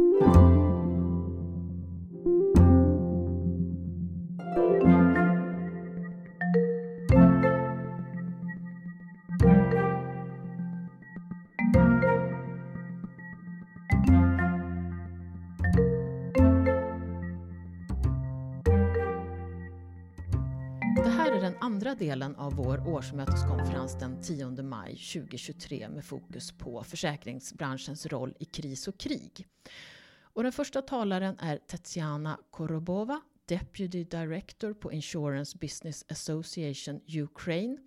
Thank you. Andra delen av vår årsmöteskonferens den 10 maj 2023 med fokus på försäkringsbranschens roll i kris och krig. Och den första talaren är Tetiana Korobova, Deputy Director på Insurance Business Association Ukraine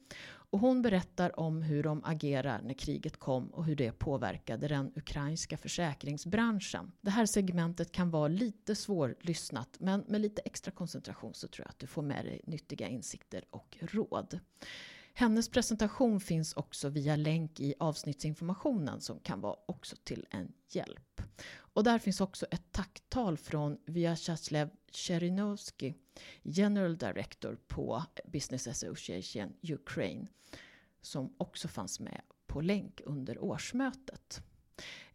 och hon berättar om hur de agerar när kriget kom och hur det påverkade den ukrainska försäkringsbranschen. Det här segmentet kan vara lite svårlyssnat men med lite extra koncentration så tror jag att du får med dig nyttiga insikter och råd. Hennes presentation finns också via länk i avsnittsinformationen som kan vara också till en hjälp. Och där finns också ett tacktal från Vyacheslav Cherinovsky, General Director på Business Association Ukraine, som också fanns med på länk under årsmötet.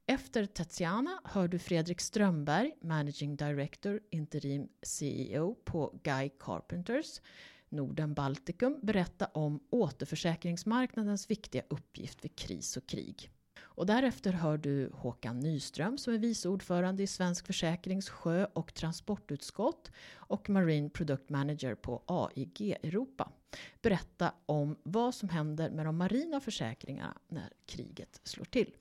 Efter Tatiana hör du Fredrik Strömberg, Managing Director, Interim CEO på Guy Carpenters, Norden Baltikum, berätta om återförsäkringsmarknadens viktiga uppgift vid kris och krig. Och därefter hör du Håkan Nyström som är vice ordförande i Svensk Försäkrings sjö och transportutskott och Marine Product Manager på AIG Europa. Berätta om vad som händer med de marina försäkringarna när kriget slår till.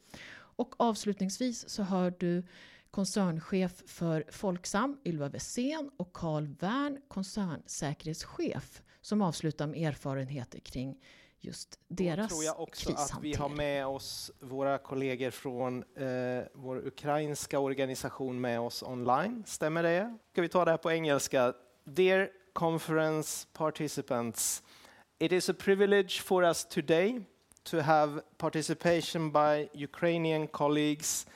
Och avslutningsvis så hör du koncernchef för Folksam, Ylva Wessén och Carl Wern, koncernsäkerhetschef, som avslutar med erfarenheter kring just deras Då tror jag också att vi har med oss våra kollegor från eh, vår ukrainska organisation med oss online. Stämmer det? Ska vi ta det här på engelska? Dear conference participants, it is a privilege for us today to have participation by Ukrainian colleagues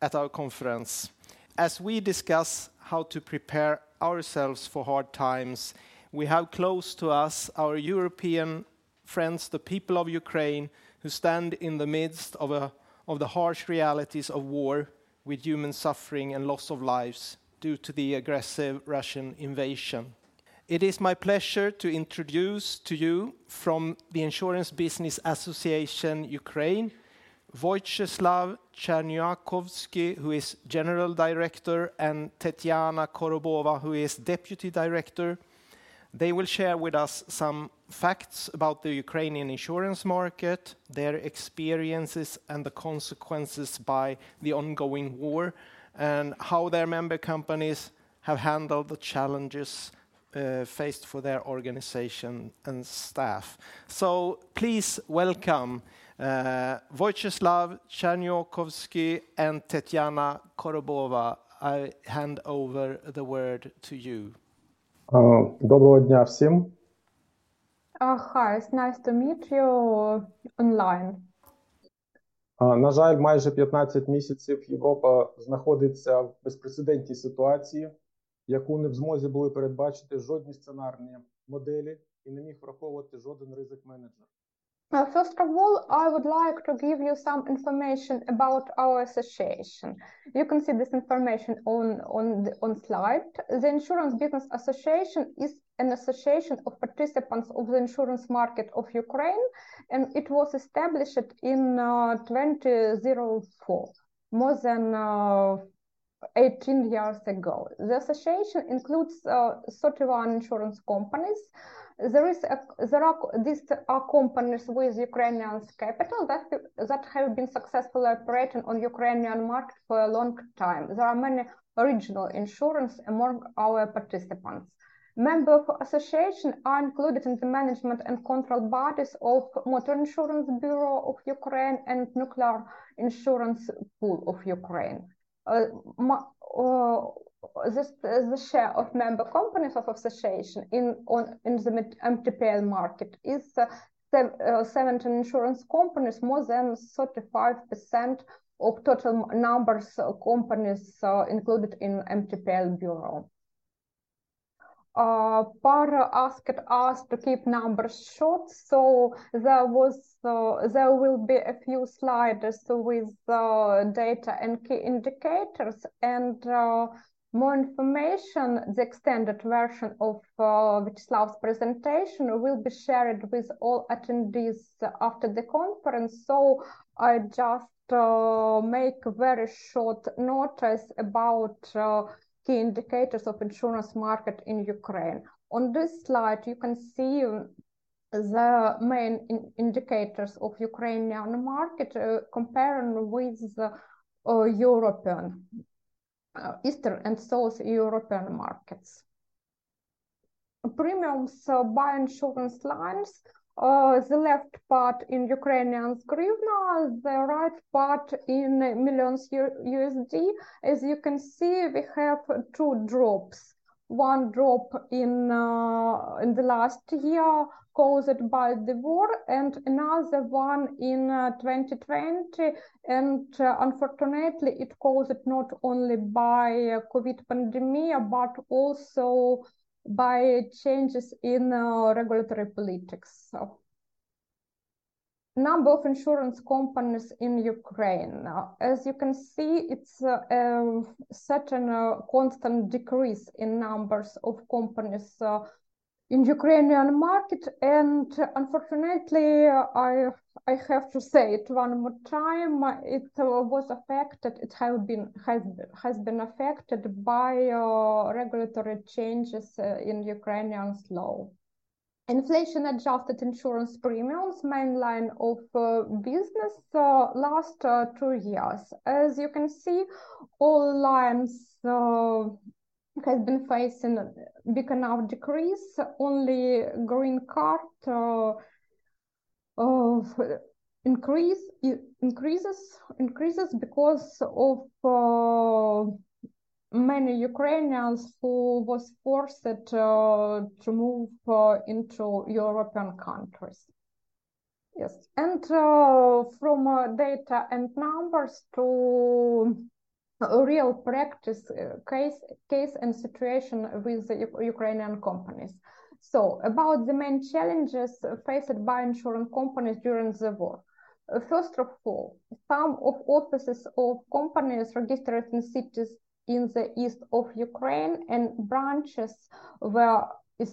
at our conference. As we discuss how to prepare ourselves for hard times, we have close to us our European friends, the people of Ukraine, who stand in the midst of, a, of the harsh realities of war with human suffering and loss of lives due to the aggressive Russian invasion. It is my pleasure to introduce to you from the Insurance Business Association Ukraine, Wojciech Czerniakowski, who is General Director, and Tetiana Korobova, who is Deputy Director. They will share with us some facts about the Ukrainian insurance market, their experiences and the consequences by the ongoing war, and how their member companies have handled the challenges uh, faced for their organization and staff. So please welcome uh, Wojciech Czerniokowski and Tetiana Korobova. I hand over the word to you. Доброго дня всім. Uh, hi, it's nice to meet you online. На жаль, майже 15 місяців Європа знаходиться в безпрецедентній ситуації, яку не в змозі були передбачити жодні сценарні моделі і не міг враховувати жоден ризик менеджер. First of all, I would like to give you some information about our association. You can see this information on, on, the, on slide. The Insurance Business Association is an association of participants of the insurance market of Ukraine, and it was established in uh, 2004, more than uh, 18 years ago. The association includes uh, 31 insurance companies, there is a, there are these are companies with Ukrainian capital that that have been successfully operating on Ukrainian market for a long time. There are many regional insurance among our participants. Member of association are included in the management and control bodies of Motor Insurance Bureau of Ukraine and Nuclear Insurance Pool of Ukraine. Uh, uh, this, the share of member companies of association in on in the MTPL market is uh, uh, 17 insurance companies, more than 35% of total numbers of companies uh, included in MTPL bureau. uh, Par asked us to keep numbers short, so there was uh, there will be a few slides with uh, data and key indicators and uh, more information. The extended version of uh, Vyacheslav's presentation will be shared with all attendees after the conference. So I just uh, make a very short notice about key indicators of insurance market in Ukraine. On this slide, you can see the main in indicators of Ukrainian market uh, comparing with uh, European, uh, Eastern and South European markets. Premiums uh, by insurance lines uh, the left part in Ukrainian hryvnia, the right part in millions USD. As you can see, we have two drops. One drop in uh, in the last year caused by the war, and another one in uh, 2020. And uh, unfortunately, it caused not only by COVID pandemic, but also by changes in uh, regulatory politics. So, number of insurance companies in Ukraine. Uh, as you can see, it's uh, a certain uh, constant decrease in numbers of companies uh, in Ukrainian market. And unfortunately, I I have to say it one more time. It uh, was affected. It has been has has been affected by uh, regulatory changes uh, in Ukrainian law. Inflation adjusted insurance premiums, main line of uh, business, uh, last uh, two years. As you can see, all lines has been facing big enough decrease. Only green card of increase increases increases because of uh, many Ukrainians who was forced uh, to move uh, into European countries. Yes, and uh, from uh, data and numbers to real practice uh, case case and situation with the Ukrainian companies. So, about the main challenges faced by insurance companies during the war. Uh, first of all, some of offices of companies registered in cities in the east of Ukraine and branches were uh,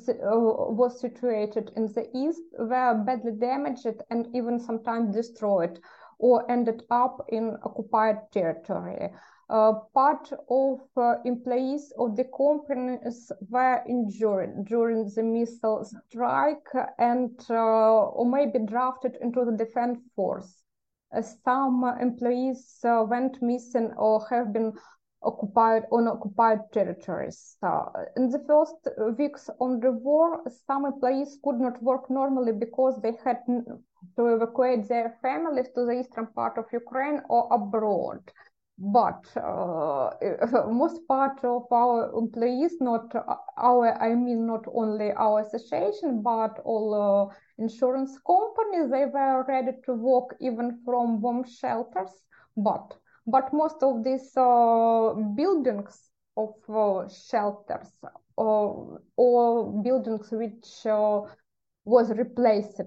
was situated in the east were badly damaged and even sometimes destroyed or ended up in occupied territory. Uh, part of uh, employees of the companies were injured during the missile strike and uh, or maybe drafted into the defense force. Uh, some employees uh, went missing or have been occupied on occupied territories. in the first weeks of the war, some employees could not work normally because they had to evacuate their families to the eastern part of Ukraine or abroad but uh, most part of our employees not our i mean not only our association but all uh, insurance companies they were ready to work even from bomb shelters. But but most of these uh, buildings of uh, shelters uh, or buildings which uh, was replaced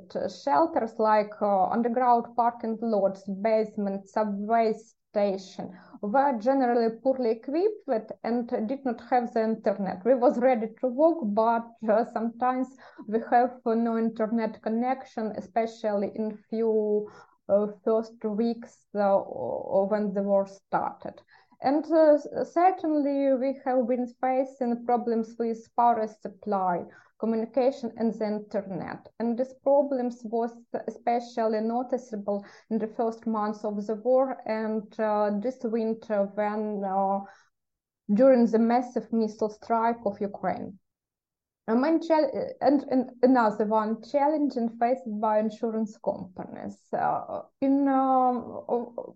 shelters like underground parking lots basements subways station were generally poorly equipped and did not have the internet. We was ready to work, but uh, sometimes we have uh, no internet connection, especially in few uh, first weeks uh, when the war started. And uh, certainly we have been facing problems with power supply communication and the internet. And these problems was especially noticeable in the first months of the war and uh, this winter when uh, during the massive missile strike of Ukraine. And, and, another one challenge faced by insurance companies. Uh, in uh,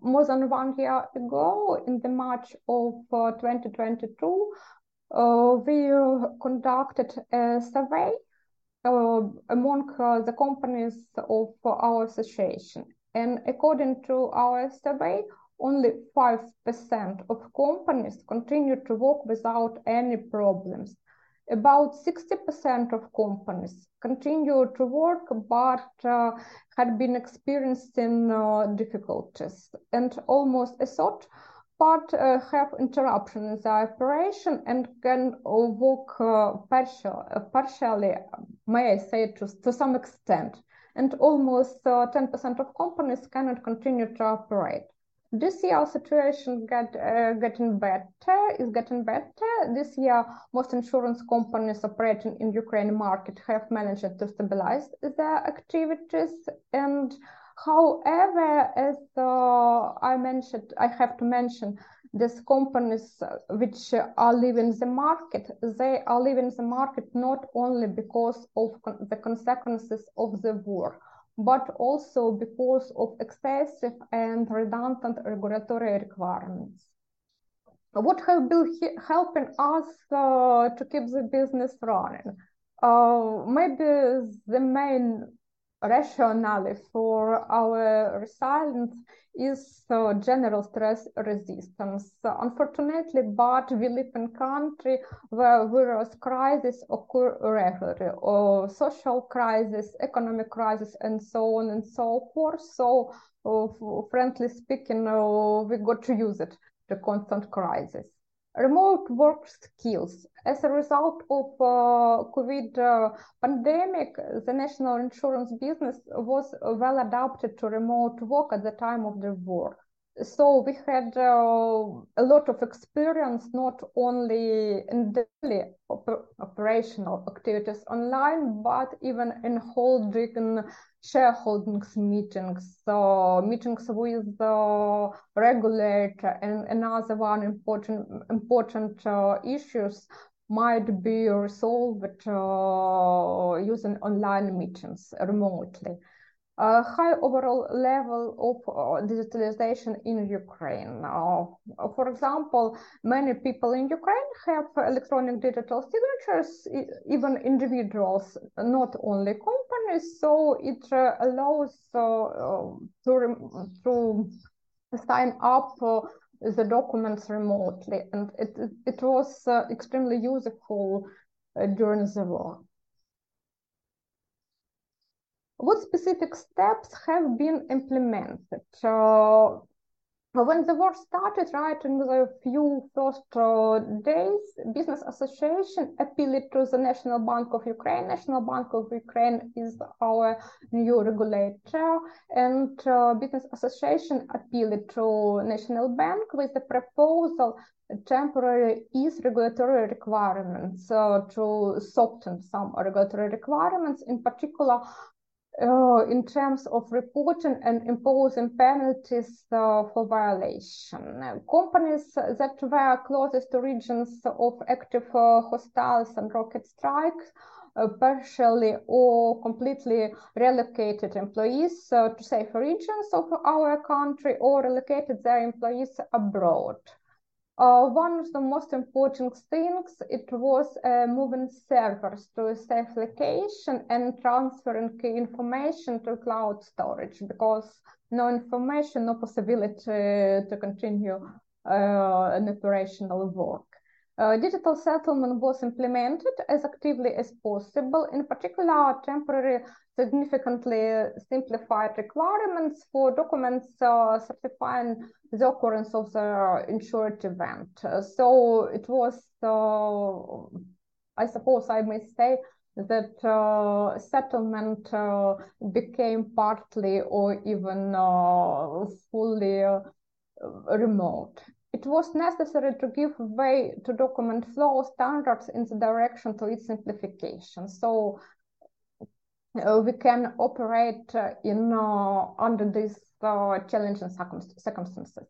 more than one year ago, in the March of uh, 2022, uh, we conducted a survey uh, among uh, the companies of our association. And according to our survey, only 5% of companies continue to work without any problems. about 60% of companies continue to work but uh, had been experiencing uh, difficulties, and almost a third part uh, have interruption in the operation and can work uh, partial, uh, partially, may I say, to, to some extent. And almost 10% uh, of companies cannot continue to operate. This year situation get uh, getting better? Is getting better? This year most insurance companies operating in ukraine market have managed to stabilize their activities and however as uh, i mentioned i have to mention these companies which are leaving the market they are leaving the market not only because of con the consequences of the war but also because of excessive and redundant regulatory requirements. What have been helping us uh, to keep the business running? Uh, maybe the main rationale for our resilience is uh, general stress resistance. Unfortunately, but we live in a country where various crises occur regularly, or social crisis, economic crisis, and so on and so forth. So, uh, frankly speaking, uh, we got to use it, the constant crisis remote work skills. As a result of uh, COVID uh, pandemic, the national insurance business was well adapted to remote work at the time of the war so we had uh, a lot of experience not only in daily op- operational activities online but even in holding shareholdings meetings. So meetings with the regulator and another one important important uh, issues might be resolved uh, using online meetings remotely a high overall level of uh, digitalization in Ukraine. Uh, for example, many people in Ukraine have electronic digital signatures, even individuals, not only companies. So it uh, allows uh, to, to sign up uh, the documents remotely, and it, it was uh, extremely useful during the war what specific steps have been implemented? Uh, when the war started, right in the few first uh, days, Business Association appealed to the National Bank of Ukraine. National Bank of Ukraine is our new regulator, and uh, Business Association appealed to National Bank with the proposal temporary ease regulatory requirements uh, to soften some regulatory requirements, in particular uh, in terms of reporting and imposing penalties uh, for violation. companies that were closest to regions of active uh, hostiles and rocket strikes uh, partially or completely relocated employees uh, to safer regions of our country or relocated their employees abroad. Uh, one of the most important things, it was uh, moving servers to a safe location and transferring key information to cloud storage because no information, no possibility to continue uh, an operational work. Uh, digital settlement was implemented as actively as possible, in particular temporary significantly simplified requirements for documents uh, certifying the occurrence of the insured event. Uh, so it was, uh, I suppose I may say, that uh, settlement uh, became partly or even fully remote it was necessary to give way to document flow standards in the direction to its simplification. So uh, we can operate uh, in uh, under these uh, challenging circumstances.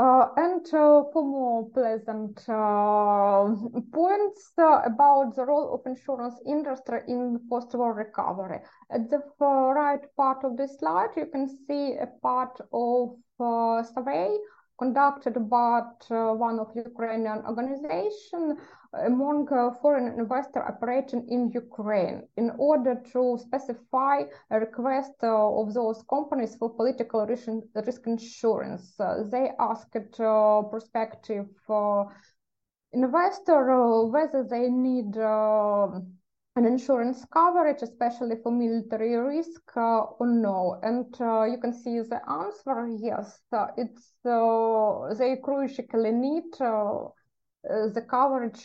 Uh, and uh, for more pleasant points about the role of insurance industry in post-war recovery. At the right part of the slide, you can see a part of survey conducted by uh, one of Ukrainian organization among uh, foreign investor operating in Ukraine in order to specify a request uh, of those companies for political risk, insurance. they asked prospective investor whether they need an insurance coverage, especially for military risk uh, or no? And uh, you can see the answer, yes, uh, it's they crucially need the coverage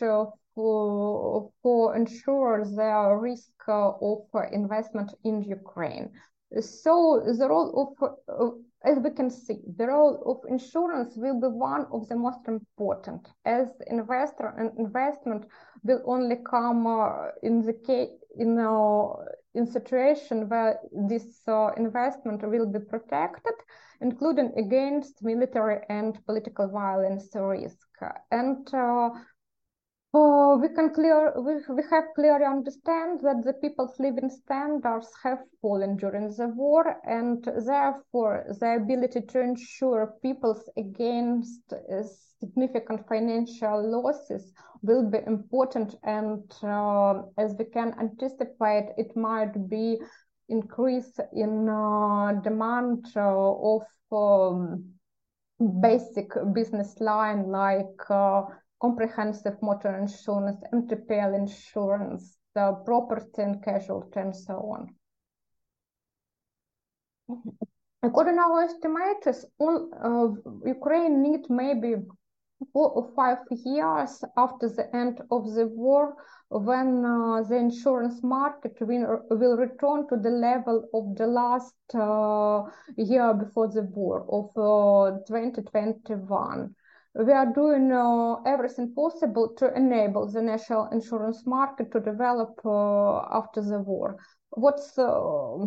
for, for ensure the risk of investment in Ukraine. So the role of as we can see, the role of insurance will be one of the most important as investor and investment will only come uh, in the case in uh, in situation where this uh, investment will be protected, including against military and political violence risk. And we can clear we, we have clearly understand that the people's living standards have fallen during the war and therefore the ability to ensure peoples against uh, significant financial losses will be important and uh, as we can anticipate it might be increase in uh, demand uh, of um, basic business line like comprehensive motor insurance, MTPL insurance, the property and casualty, and so on. According to our estimates, all, uh, Ukraine need maybe four or five years after the end of the war when uh, the insurance market will, will return to the level of the last uh, year before the war of uh, 2021 we are doing uh, everything possible to enable the national insurance market to develop uh, after the war. What's uh,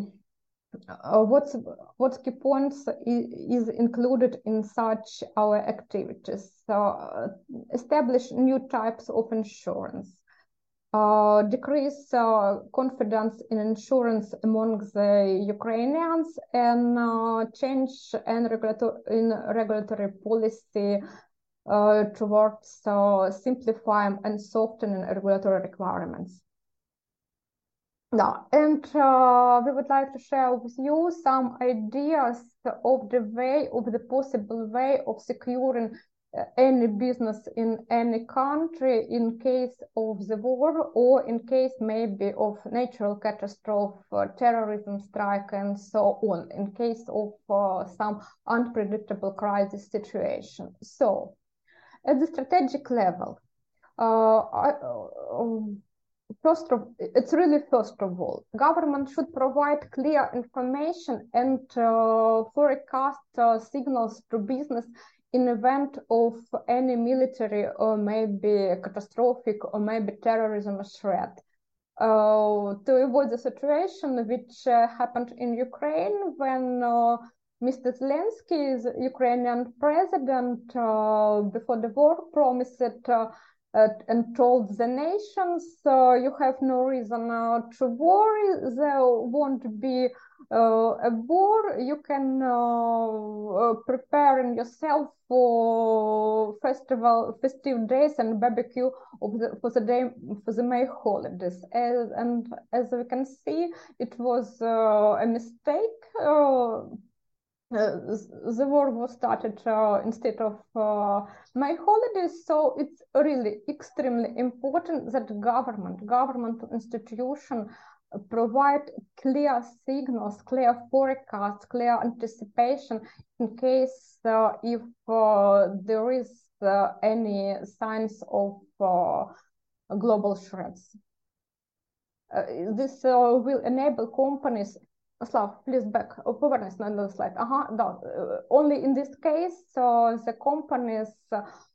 uh what's key points is, included in such our activities? Uh, establish new types of insurance. Uh, decrease confidence in insurance among the Ukrainians and change and regulator in regulatory policy towards uh, simplifying and softening regulatory requirements. Now, and uh, we would like to share with you some ideas of the way, of the possible way of securing uh, any business in any country in case of the war or in case maybe of natural catastrophe, uh, terrorism strike, and so on, in case of uh, some unpredictable crisis situation. So, at the strategic level, uh, uh, first of it's really first of all. Government should provide clear information and uh, forecast uh, signals to business in event of any military or maybe catastrophic or maybe terrorism threat. Uh, to avoid the situation which uh, happened in ukraine when Mr. Zelensky, Ukrainian president, uh, before the war promised uh, uh, and told the nations, you have no reason uh, to worry. There won't be uh, a war. You can uh, prepare yourself for festival, festive days and barbecue the, for the day for the May holidays. As, and as we can see, it was a mistake uh, the war was started uh, instead of uh, my holidays so it's really extremely important that government government institution provide clear signals clear forecasts clear anticipation in case uh, if uh, there is uh, any signs of global threats. This will enable companies Slav, please back, poverty on the slide. Uh-huh, only in this case, so the companies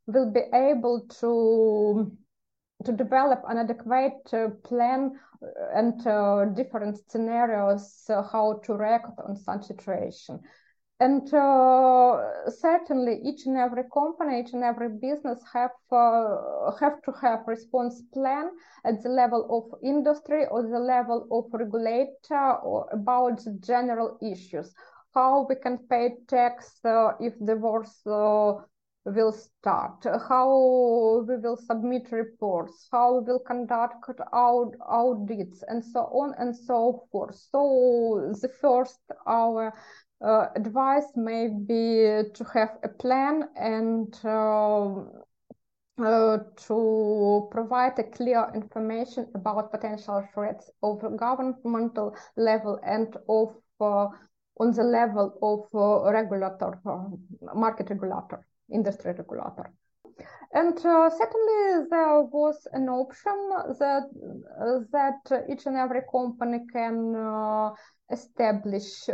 will be able to to develop an adequate uh, plan uh, and uh, different scenarios uh, how to react on such situation and uh, certainly, each and every company, each and every business have uh, have to have response plan at the level of industry or the level of regulator or about general issues. How we can pay tax uh, if uh, will start, how we will submit reports, how we will conduct aud audits, and so on and so forth. So the first our uh, advice may be to have a plan and uh, uh, to provide a clear information about potential threats of governmental level and of uh, on the level of uh, regulator, market regulator, industry regulator. And uh, secondly, there was an option that uh, that each and every company can uh, establish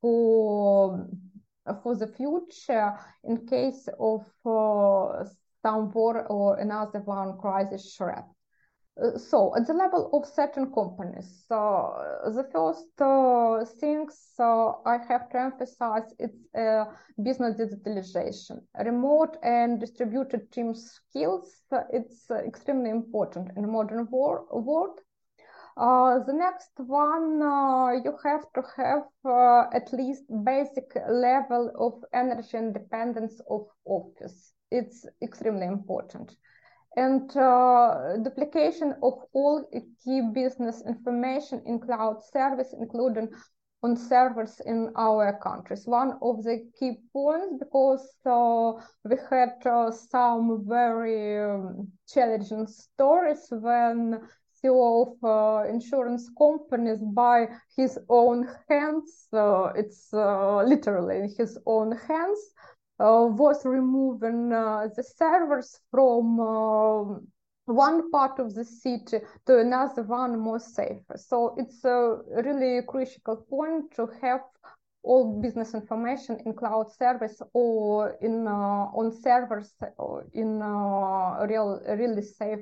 for for the future in case of some war or another one crisis threat. Uh, so at the level of certain companies, uh, the first uh, things I have to emphasize it's business digitalization. Remote and distributed team skills, it's extremely important in modern war world. Uh, the next one, uh, you have to have uh, at least basic level of energy independence of office. It's extremely important and uh, duplication of all key business information in cloud service, including on servers in our countries. One of the key points because uh, we had uh, some very um, challenging stories when CEO of uh, insurance companies by his own hands, uh, it's uh, literally in his own hands, was removing the servers from one part of the city to another one more safe. So it's a really critical point to have all business information in cloud service or in uh, on servers or in uh, real really safe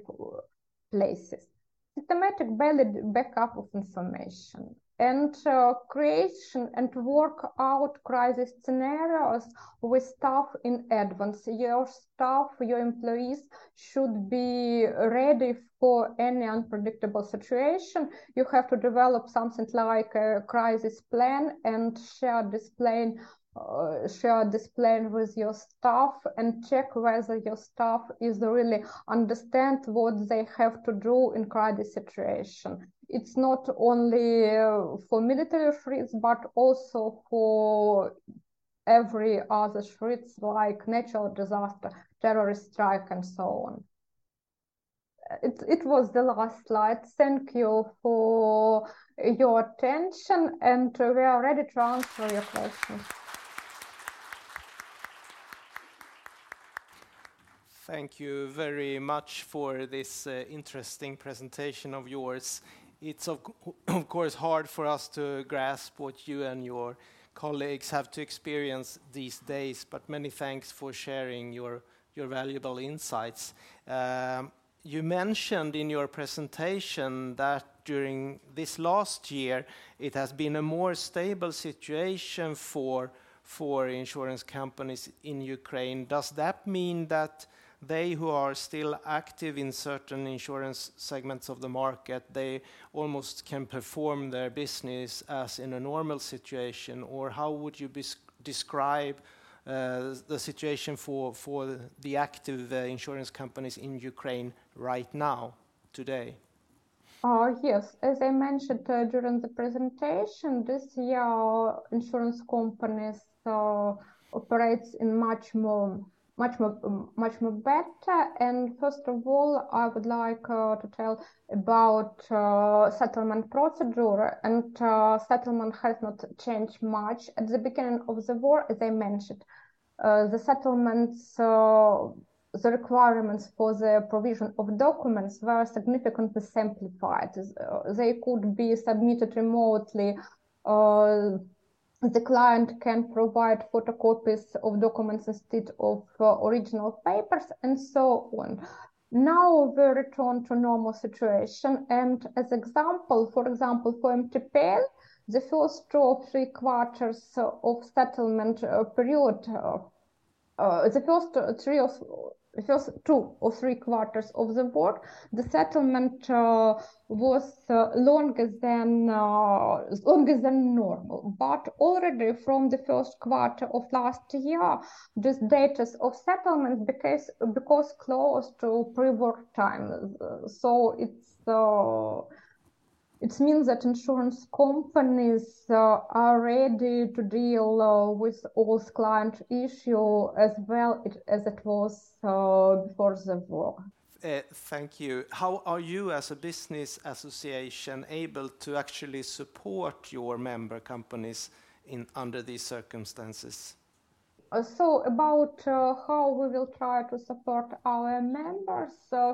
places. Systematic valid backup of information and uh, creation and work out crisis scenarios with staff in advance. Your staff, your employees should be ready for any unpredictable situation. You have to develop something like a crisis plan and share this plan uh, share this plan with your staff and check whether your staff is really understand what they have to do in crisis situation it's not only uh, for military threats, but also for every other threats like natural disaster, terrorist strike, and so on. It, it was the last slide. Thank you for your attention, and we are ready to answer your questions. Thank you very much for this uh, interesting presentation of yours it's of, of course hard for us to grasp what you and your colleagues have to experience these days, but many thanks for sharing your, your valuable insights. Um, you mentioned in your presentation that during this last year, it has been a more stable situation for, for insurance companies in Ukraine. Does that mean that they who are still active in certain insurance segments of the market, they almost can perform their business as in a normal situation? Or how would you describe uh, the situation for, for the active uh, insurance companies in Ukraine right now, today? Uh, yes, as I mentioned during the presentation, this year insurance companies operates in much more much more much more better. And first of all i would like uh, to tell about uh, settlement procedure. And uh, settlement has not changed much. At the beginning of the war as i mentioned uh, the settlements uh, the requirements for the provision of documents were significantly simplified. Uh, they could be submitted remotely the client can provide photocopies of documents instead of uh, original papers and so on. Now we return to normal situation and as example, for example, for MTPL, the first two or three quarters of settlement uh, period, uh, uh, the first three or first two or three quarters of the war, the settlement uh, was uh, longer than uh, longer than normal. But already from the first quarter of last year, this data of settlement because because close to pre-war time. So it's uh, it means that insurance companies uh, are ready to deal uh, with all client issue as well as it was uh, before the war. Uh, thank you. How are you as a business association able to actually support your member companies in under these circumstances? Uh, so about uh, how we will try to support our members,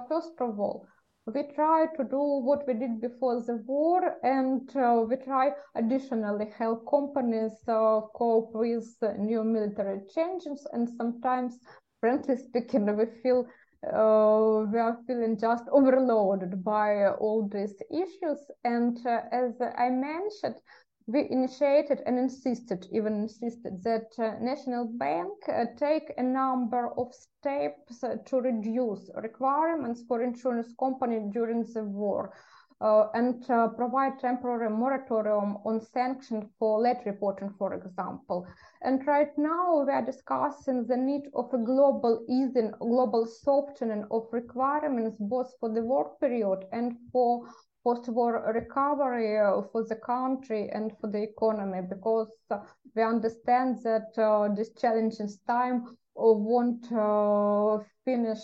first of all, we try to do what we did before the war and uh, we try additionally help companies uh, cope with new military changes and sometimes frankly speaking we feel uh, we are feeling just overloaded by all these issues. And uh, as i mentioned we initiated and insisted, even insisted, that uh, National Bank uh, take a number of steps uh, to reduce requirements for insurance company during the war. Uh, and uh, provide temporary moratorium on sanctions for late reporting, for example. And right now we are discussing the need of a global easing, global softening of requirements both for the war period and for post-war recovery uh, for the country and for the economy because uh, we understand that uh, this challenging time won't finish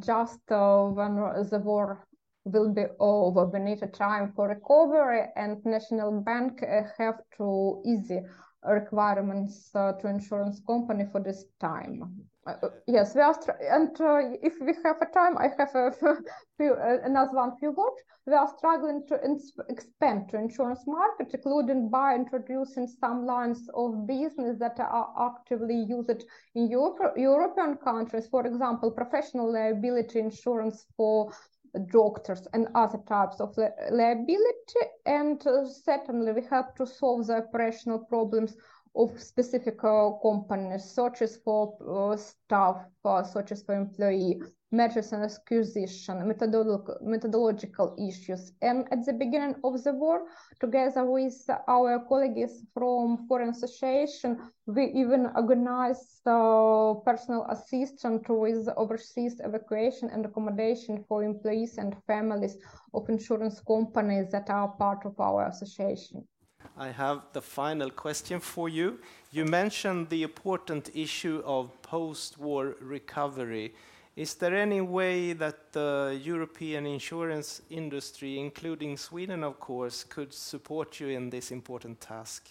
just when the war will be over. We need a time for recovery, and National Bank have to easy requirements to insurance company for this time. Uh, yes, we are, and uh, if we have a time, I have a few, uh, another one few words. We are struggling to expand to insurance market, including by introducing some lines of business that are actively used in Europe, European countries. For example, professional liability insurance for doctors and other types of liability. And uh, certainly, we have to solve the operational problems of specific uh, companies, such as for uh, staff, uh, such as for employee, mergers and acquisition, methodolo methodological issues. And at the beginning of the war, together with our colleagues from Foreign Association, we even organized uh, personal assistance with overseas evacuation and accommodation for employees and families of insurance companies that are part of our association. I have the final question for you. You mentioned the important issue of post-war recovery. Is there any way that the European insurance industry, including Sweden, of course, could support you in this important task?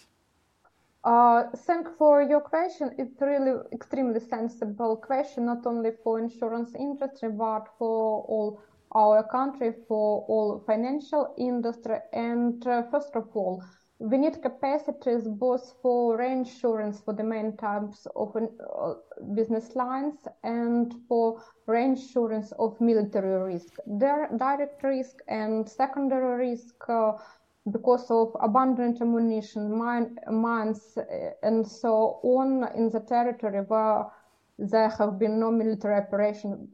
Uh, thank for your question. It's really extremely sensible question, not only for insurance industry, but for all our country, for all financial industry. And uh, first of all, we need capacities both for reinsurance for the main types of uh, business lines and for reinsurance of military risk, There, direct risk and secondary risk uh, because of abundant ammunition, mine, mines, uh, and so on in the territory where there have been no military operation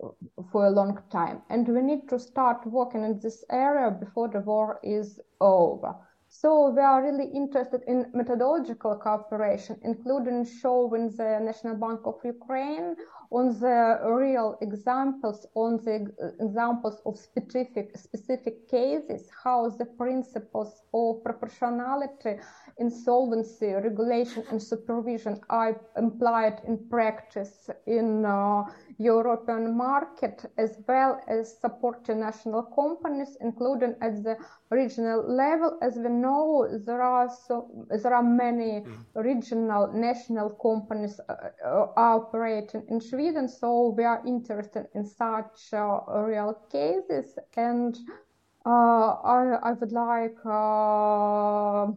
for a long time. And we need to start working in this area before the war is over. So we are really interested in methodological cooperation, including showing the National Bank of Ukraine on the real examples, on the examples of specific specific cases, how the principles of proportionality, insolvency, regulation, and supervision are applied in practice in uh, European market, as well as supporting national companies, including at the regional level. As we know, there are so there are many mm. regional national companies uh, uh, operating in Sweden, so we are interested in such uh, real cases. And uh, I, I would like uh,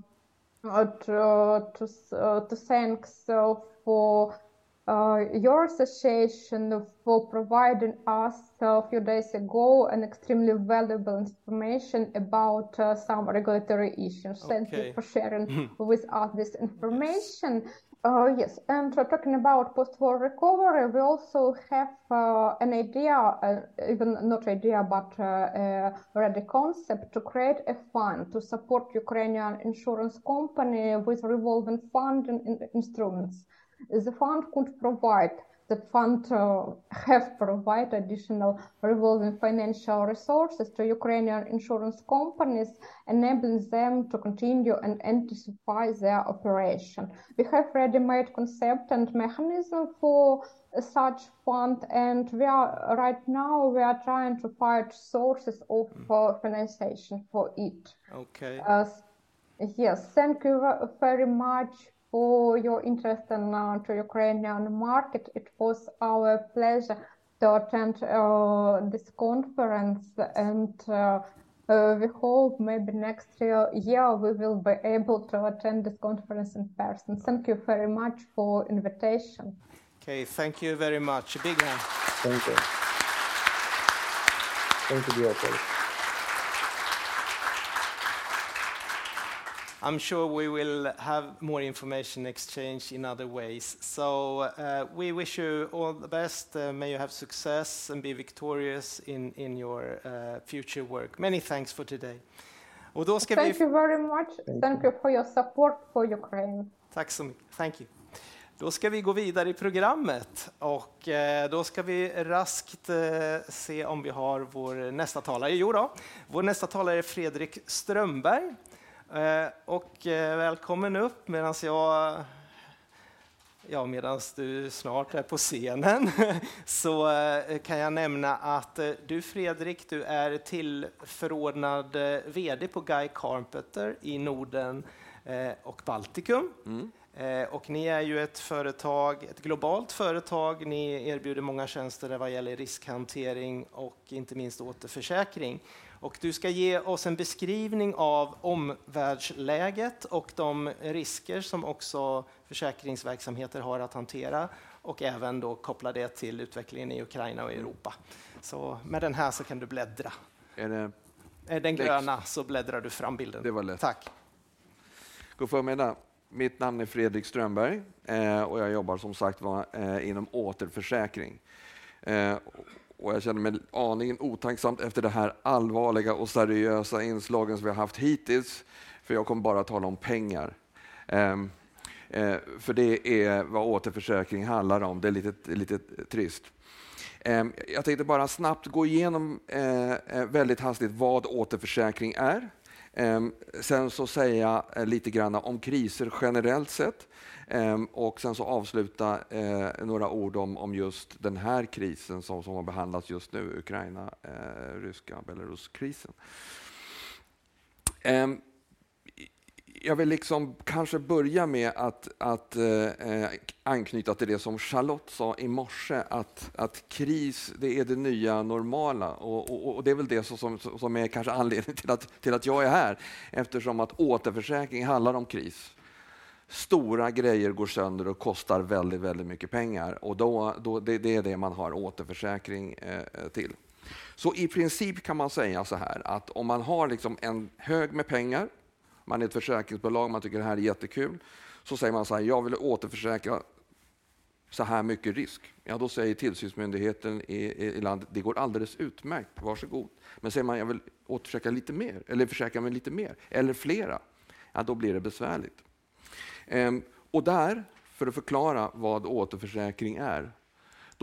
to to, to thank so for uh, your association for providing us a few days ago an extremely valuable information about uh, some regulatory issues. Okay. Thank you for sharing with us this information. Yes. Uh, yes, and uh, talking about post-war recovery, we also have uh, an idea, uh, even not idea, but uh, a ready concept to create a fund to support Ukrainian insurance company with revolving funding in instruments. The fund could provide the fund uh, have provided additional revolving financial resources to Ukrainian insurance companies, enabling them to continue and intensify their operation. We have ready-made concept and mechanism for such fund, and we are right now we are trying to find sources of uh, financiation for it. Okay. Uh, yes, thank you very much for your interest in uh, the Ukrainian market. It was our pleasure to attend uh, this conference, and uh, uh, we hope maybe next year, year we will be able to attend this conference in person. Thank you very much for invitation. Okay, thank you very much. A big hand. Thank you. Thank you, dear I'm sure we will have more information exchange in other ways. So uh, we wish you all the best. Uh, may you have success and be victorious in, in your uh, future work. Many thanks for today. Och då ska Thank vi... you very much. Thank, Thank you. you for your support for Ukraine. Tack så mycket. Thank you. Då ska vi gå vidare i programmet och eh, då ska vi raskt eh, se om vi har vår nästa talare. Jo då, vår nästa talare är Fredrik Strömberg. Eh, och välkommen upp medan jag Ja, medan du snart är på scenen så kan jag nämna att du Fredrik, du är tillförordnad VD på Guy Carpenter i Norden och Baltikum. Mm. Eh, och ni är ju ett företag, ett globalt företag. Ni erbjuder många tjänster vad gäller riskhantering och inte minst återförsäkring. Och du ska ge oss en beskrivning av omvärldsläget och de risker som också försäkringsverksamheter har att hantera och även då koppla det till utvecklingen i Ukraina och Europa. Så med den här så kan du bläddra. Är det den gröna så bläddrar du fram bilden. Det var lätt. Tack. God förmiddag. Mitt namn är Fredrik Strömberg eh, och jag jobbar som sagt var eh, inom återförsäkring. Och jag känner mig aningen otacksamt efter det här allvarliga och seriösa inslagen som vi har haft hittills, för jag kommer bara att tala om pengar. Ehm, eh, för det är vad återförsäkring handlar om. Det är lite, lite trist. Um, jag tänkte bara snabbt gå igenom eh, eh, väldigt hastigt vad återförsäkring är. Ehm, sen så säga eh, lite grann om kriser generellt sett ehm, och sen så avsluta eh, några ord om, om just den här krisen som, som har behandlats just nu, Ukraina, eh, ryska Belaruskrisen. krisen jag vill liksom kanske börja med att, att eh, eh, anknyta till det som Charlotte sa i morse, att, att kris det är det nya normala. Och, och, och det är väl det som, som är kanske anledningen till att, till att jag är här, eftersom att återförsäkring handlar om kris. Stora grejer går sönder och kostar väldigt, väldigt mycket pengar och då, då, det, det är det man har återförsäkring eh, till. Så i princip kan man säga så här att om man har liksom en hög med pengar man är ett försäkringsbolag, man tycker det här är jättekul. Så säger man så här, jag vill återförsäkra så här mycket risk. Ja, då säger tillsynsmyndigheten i, i, i landet, det går alldeles utmärkt, varsågod. Men säger man, jag vill återförsäkra lite mer, eller försäkra mig lite mer, eller flera, ja, då blir det besvärligt. Ehm, och där, för att förklara vad återförsäkring är,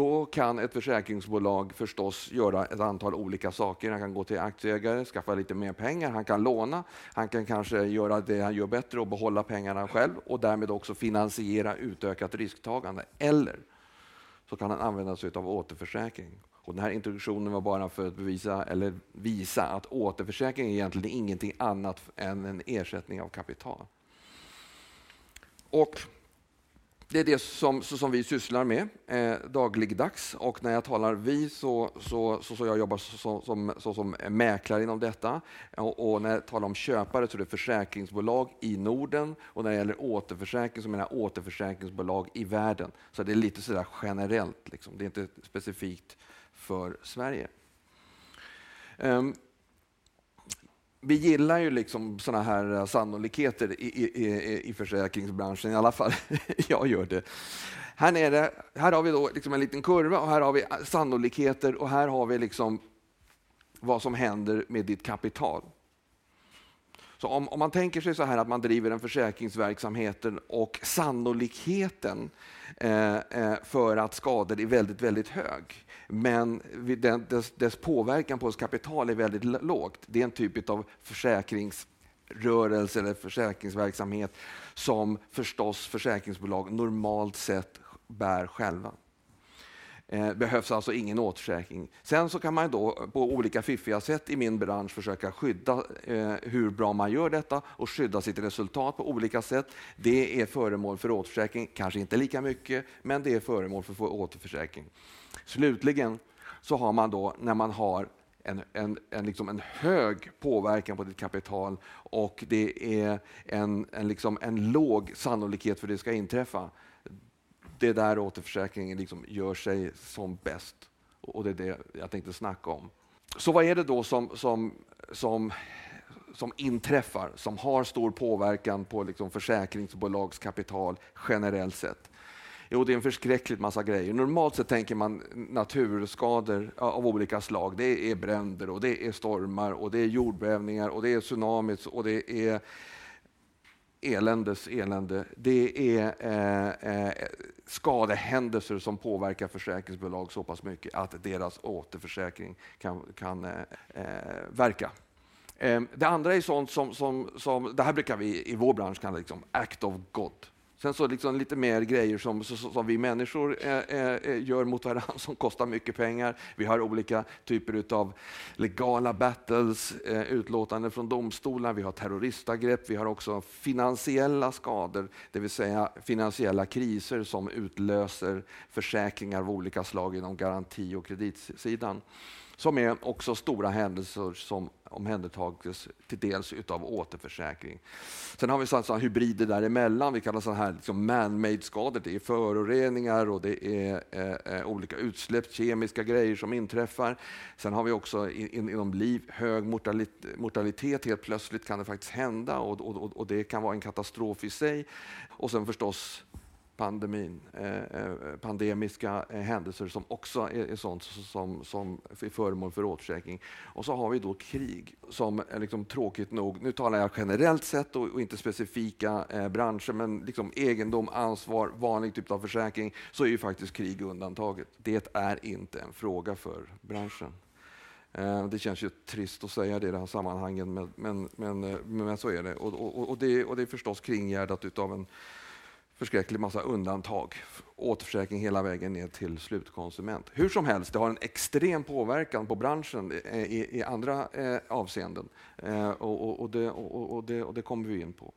då kan ett försäkringsbolag förstås göra ett antal olika saker. Han kan gå till aktieägare, skaffa lite mer pengar, han kan låna, han kan kanske göra det han gör bättre och behålla pengarna själv och därmed också finansiera utökat risktagande. Eller så kan han använda sig av återförsäkring. Och den här introduktionen var bara för att bevisa, eller visa att återförsäkring är egentligen ingenting annat än en ersättning av kapital. Och det är det som, som vi sysslar med eh, dagligdags och när jag talar vi så, så, så, så jag jobbar så, som, så, som mäklare inom detta eh, och, och, när jag talar om köpare så är det försäkringsbolag i Norden och när det gäller återförsäkring så menar jag återförsäkringsbolag i världen. Så det är lite sådär generellt, liksom. det är inte specifikt för Sverige. Um, vi gillar ju liksom såna här eh, sannolikheter i, i, i försäkringsbranschen, i alla fall jag gör det. Här, nere, här har vi då liksom en liten kurva och här har vi eh, sannolikheter och här har vi liksom vad som händer med ditt kapital. Så om, om, man tänker sig så här att man driver en försäkringsverksamhet och sannolikheten eh, eh, för att skador är väldigt, väldigt hög, men den, dess, dess, påverkan på kapital är väldigt lågt. Det är en typ av försäkringsrörelse eller försäkringsverksamhet som förstås försäkringsbolag normalt sett bär själva. Eh, behövs alltså ingen återförsäkring. Sen så kan man då på olika fiffiga sätt i min bransch försöka skydda eh, hur bra man gör detta och skydda sitt resultat på olika sätt. Det är föremål för återförsäkring, kanske inte lika mycket, men det är föremål för återförsäkring. Slutligen så har man då när man har en, en, en, liksom en hög påverkan på ditt kapital och det är en, en, liksom en låg sannolikhet för att det ska inträffa det är där återförsäkringen liksom gör sig som bäst. Och det är det jag tänkte snacka om. Så vad är det då som, som, som, som inträffar, som har stor påverkan på liksom försäkringsbolags kapital generellt sett? Jo, det är en förskräckligt massa grejer. Normalt sett tänker man naturskador av olika slag. Det är bränder och det är stormar och det är jordbävningar och det är tsunamis och det är eländes elände. Det är eh, eh, skadehändelser som påverkar försäkringsbolag så pass mycket att deras återförsäkring kan, kan eh, eh verka. Eh, det andra är sånt som, som, som, det här brukar vi i vår bransch kalla liksom act of God. Sen så liksom lite mer grejer som, som vi människor eh, eh, eh gör mot varandra som kostar mycket pengar. Vi har olika typer av legala battles, eh, utlåtande från domstolar, vi har terroristangrepp, vi har också finansiella skador, det vill säga finansiella kriser som utlöser försäkringar av olika slag inom garanti och kreditsidan som är också stora händelser som omhändertages till dels utav återförsäkring. Sen har vi sådana hybrider däremellan, vi kallar sådana här liksom man-made skador. Det är föroreningar och det är eh, eh, olika utsläpp, kemiska grejer som inträffar. Sen har vi också in, inom liv hög mortalitet, mortalitet, helt plötsligt kan det faktiskt hända och, och, och det kan vara en katastrof i sig. Och sen förstås pandemin, eh, eh pandemiska eh, händelser som också är, är sånt som, som är föremål för återförsäkring. Och så har vi då krig som är liksom tråkigt nog, nu talar jag generellt sett och, och inte specifika eh, branscher, men liksom egendom, ansvar, vanlig typ av försäkring, så är ju faktiskt krig undantaget. Det är inte en fråga för branschen. Eh, det känns ju trist att säga det i det här sammanhanget, men, men, men, men så är det. Och, och, och, det. och det är förstås kringgärdat av en förskräcklig massa undantag. Återförsäkring hela vägen ner till slutkonsument. Hur som helst, det har en extrem påverkan på branschen i, i andra eh, avseenden. Eh, och, och, det, och, det, och, det, kommer vi in på.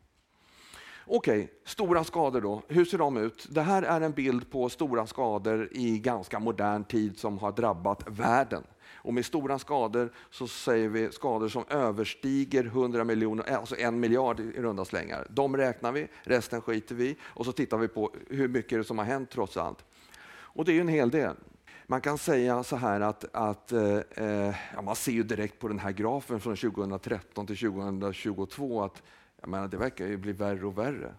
Okej, okay, stora skador då. Hur ser de ut? Det här är en bild på stora skador i ganska modern tid som har drabbat världen. Och med stora skador så säger vi skador som överstiger 100 miljoner, eh, alltså en miljard i runda slängar. De räknar vi, resten skiter vi och så tittar vi på hur mycket som har hänt trots allt. Och det är ju en hel del. Man kan säga så här att, att eh, eh ja, man ser ju direkt på den här grafen från 2013 till 2022 att jag menar, det verkar ju bli värre och värre.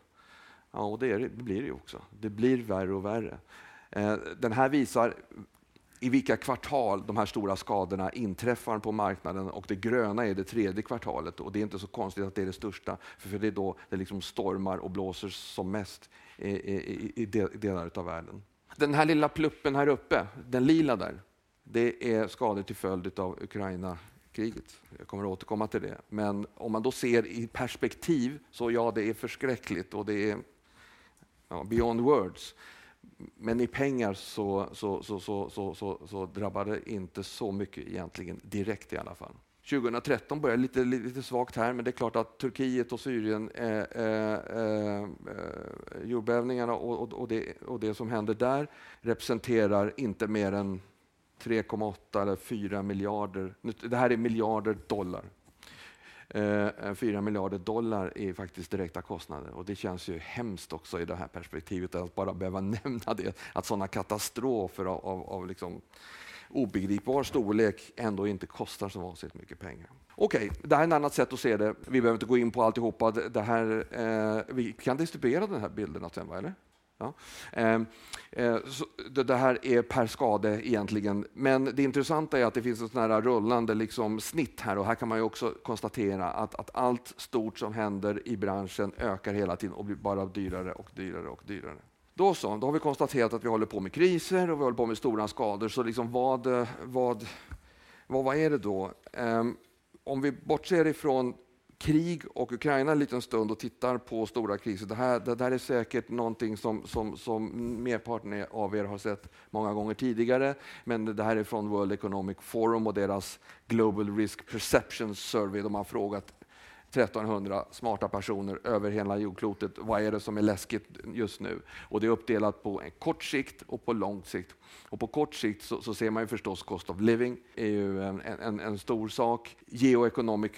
Ja, och det, är, det blir det ju också. Det blir värre och värre. Eh, den här visar i vilka kvartal de här stora skadorna inträffar på marknaden och det gröna är det tredje kvartalet och det är inte så konstigt att det är det största för det är då det liksom stormar och blåser som mest i, i, i delar av världen. Den här lilla pluppen här uppe, den lila där, det är skador till följd av Ukraina-kriget. Jag kommer att återkomma till det. Men om man då ser i perspektiv så ja, det är förskräckligt och det är ja, beyond words. Men i pengar så, så, så, så, så, så, så drabbar det inte så mycket egentligen, direkt i alla fall. 2013 börjar lite, lite svagt här, men det är klart att Turkiet och Syrien, eh, eh, eh, eh, jordbävningarna och, och, och, det, och det som händer där representerar inte mer än 3,8 eller 4 miljarder. Det här är miljarder dollar. Eh, 4 miljarder dollar i faktiskt direkta kostnader och det känns ju hemskt också i det här perspektivet att bara behöva nämna det, att sådana katastrofer av, av, av liksom obegripbar storlek ändå inte kostar så vansinnigt mycket pengar. Okej, okay, det här är ett annat sätt att se det. Vi behöver inte gå in på alltihopa. Det här, eh, vi kan distribuera den här bilden sen, va, eller? Ja. Ehm, eh, det här är per skade egentligen, men det intressanta är att det finns ett sån här rullande liksom snitt här och här kan man ju också konstatera att, att allt stort som händer i branschen ökar hela tiden och blir bara dyrare och dyrare och dyrare. Då så, då har vi konstaterat att vi håller på med kriser och vi håller på med stora skador. Så liksom vad, vad, vad, vad är det då? Ehm, om vi bortser ifrån krig och Ukraina en liten stund och tittar på stora kriser. Det här, det här är säkert någonting som, som, som merparten av er har sett många gånger tidigare. Men det här är från World Economic Forum och deras Global Risk Perception Survey. De har frågat 1300 smarta personer över hela jordklotet. Vad är det som är läskigt just nu? Och det är uppdelat på en kort sikt och på lång sikt. Och på kort sikt så, så ser man ju förstås cost of living är ju en, en, en stor sak. Geoeconomic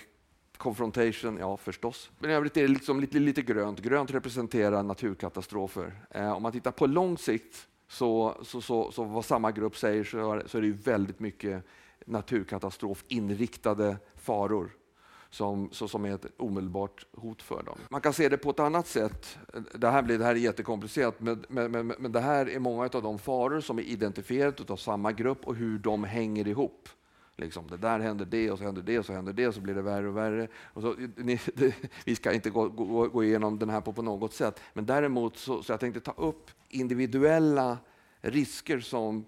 confrontation, ja förstås. Men i övrigt är det liksom lite, lite grönt. Grönt representerar naturkatastrofer. Eh, om man tittar på lång sikt så, så, så, så vad samma grupp säger så, så är det väldigt mycket naturkatastrofinriktade faror som, så, som är ett omedelbart hot för dem. Man kan se det på ett annat sätt. Det här, blir, det här är jättekomplicerat, men, men, men, men det här är många av de faror som är identifierade av samma grupp och hur de hänger ihop. Liksom, det där händer det och så händer det och så händer det och så blir det värre och värre. Och så, ni, det, vi ska inte gå, gå, gå igenom den här på, på något sätt, men däremot så, så jag tänkte ta upp individuella risker som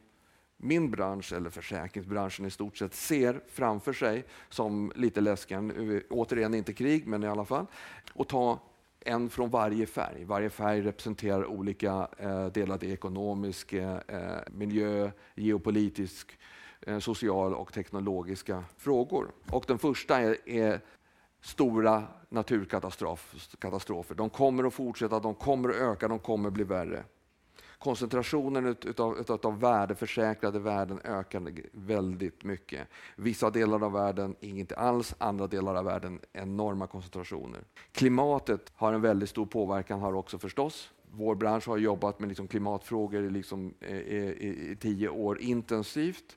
min bransch, eller försäkringsbranschen i stort sett, ser framför sig som lite läskiga. Återigen inte krig, men i alla fall. Och ta en från varje färg. Varje färg representerar olika eh, delar. Det ekonomisk, eh, eh, miljö, geopolitisk, Eh, social och teknologiska frågor. Och den första är, är stora naturkatastrofer. De kommer att fortsätta, de kommer att öka, de kommer att bli värre koncentrationen utav, utav värdeförsäkrade värden ökar väldigt mycket. Vissa delar av världen inget alls, andra delar av världen enorma koncentrationer. Klimatet har en väldigt stor påverkan här också förstås. Vår bransch har jobbat med liksom klimatfrågor i, liksom, eh, i, i, i tio år intensivt.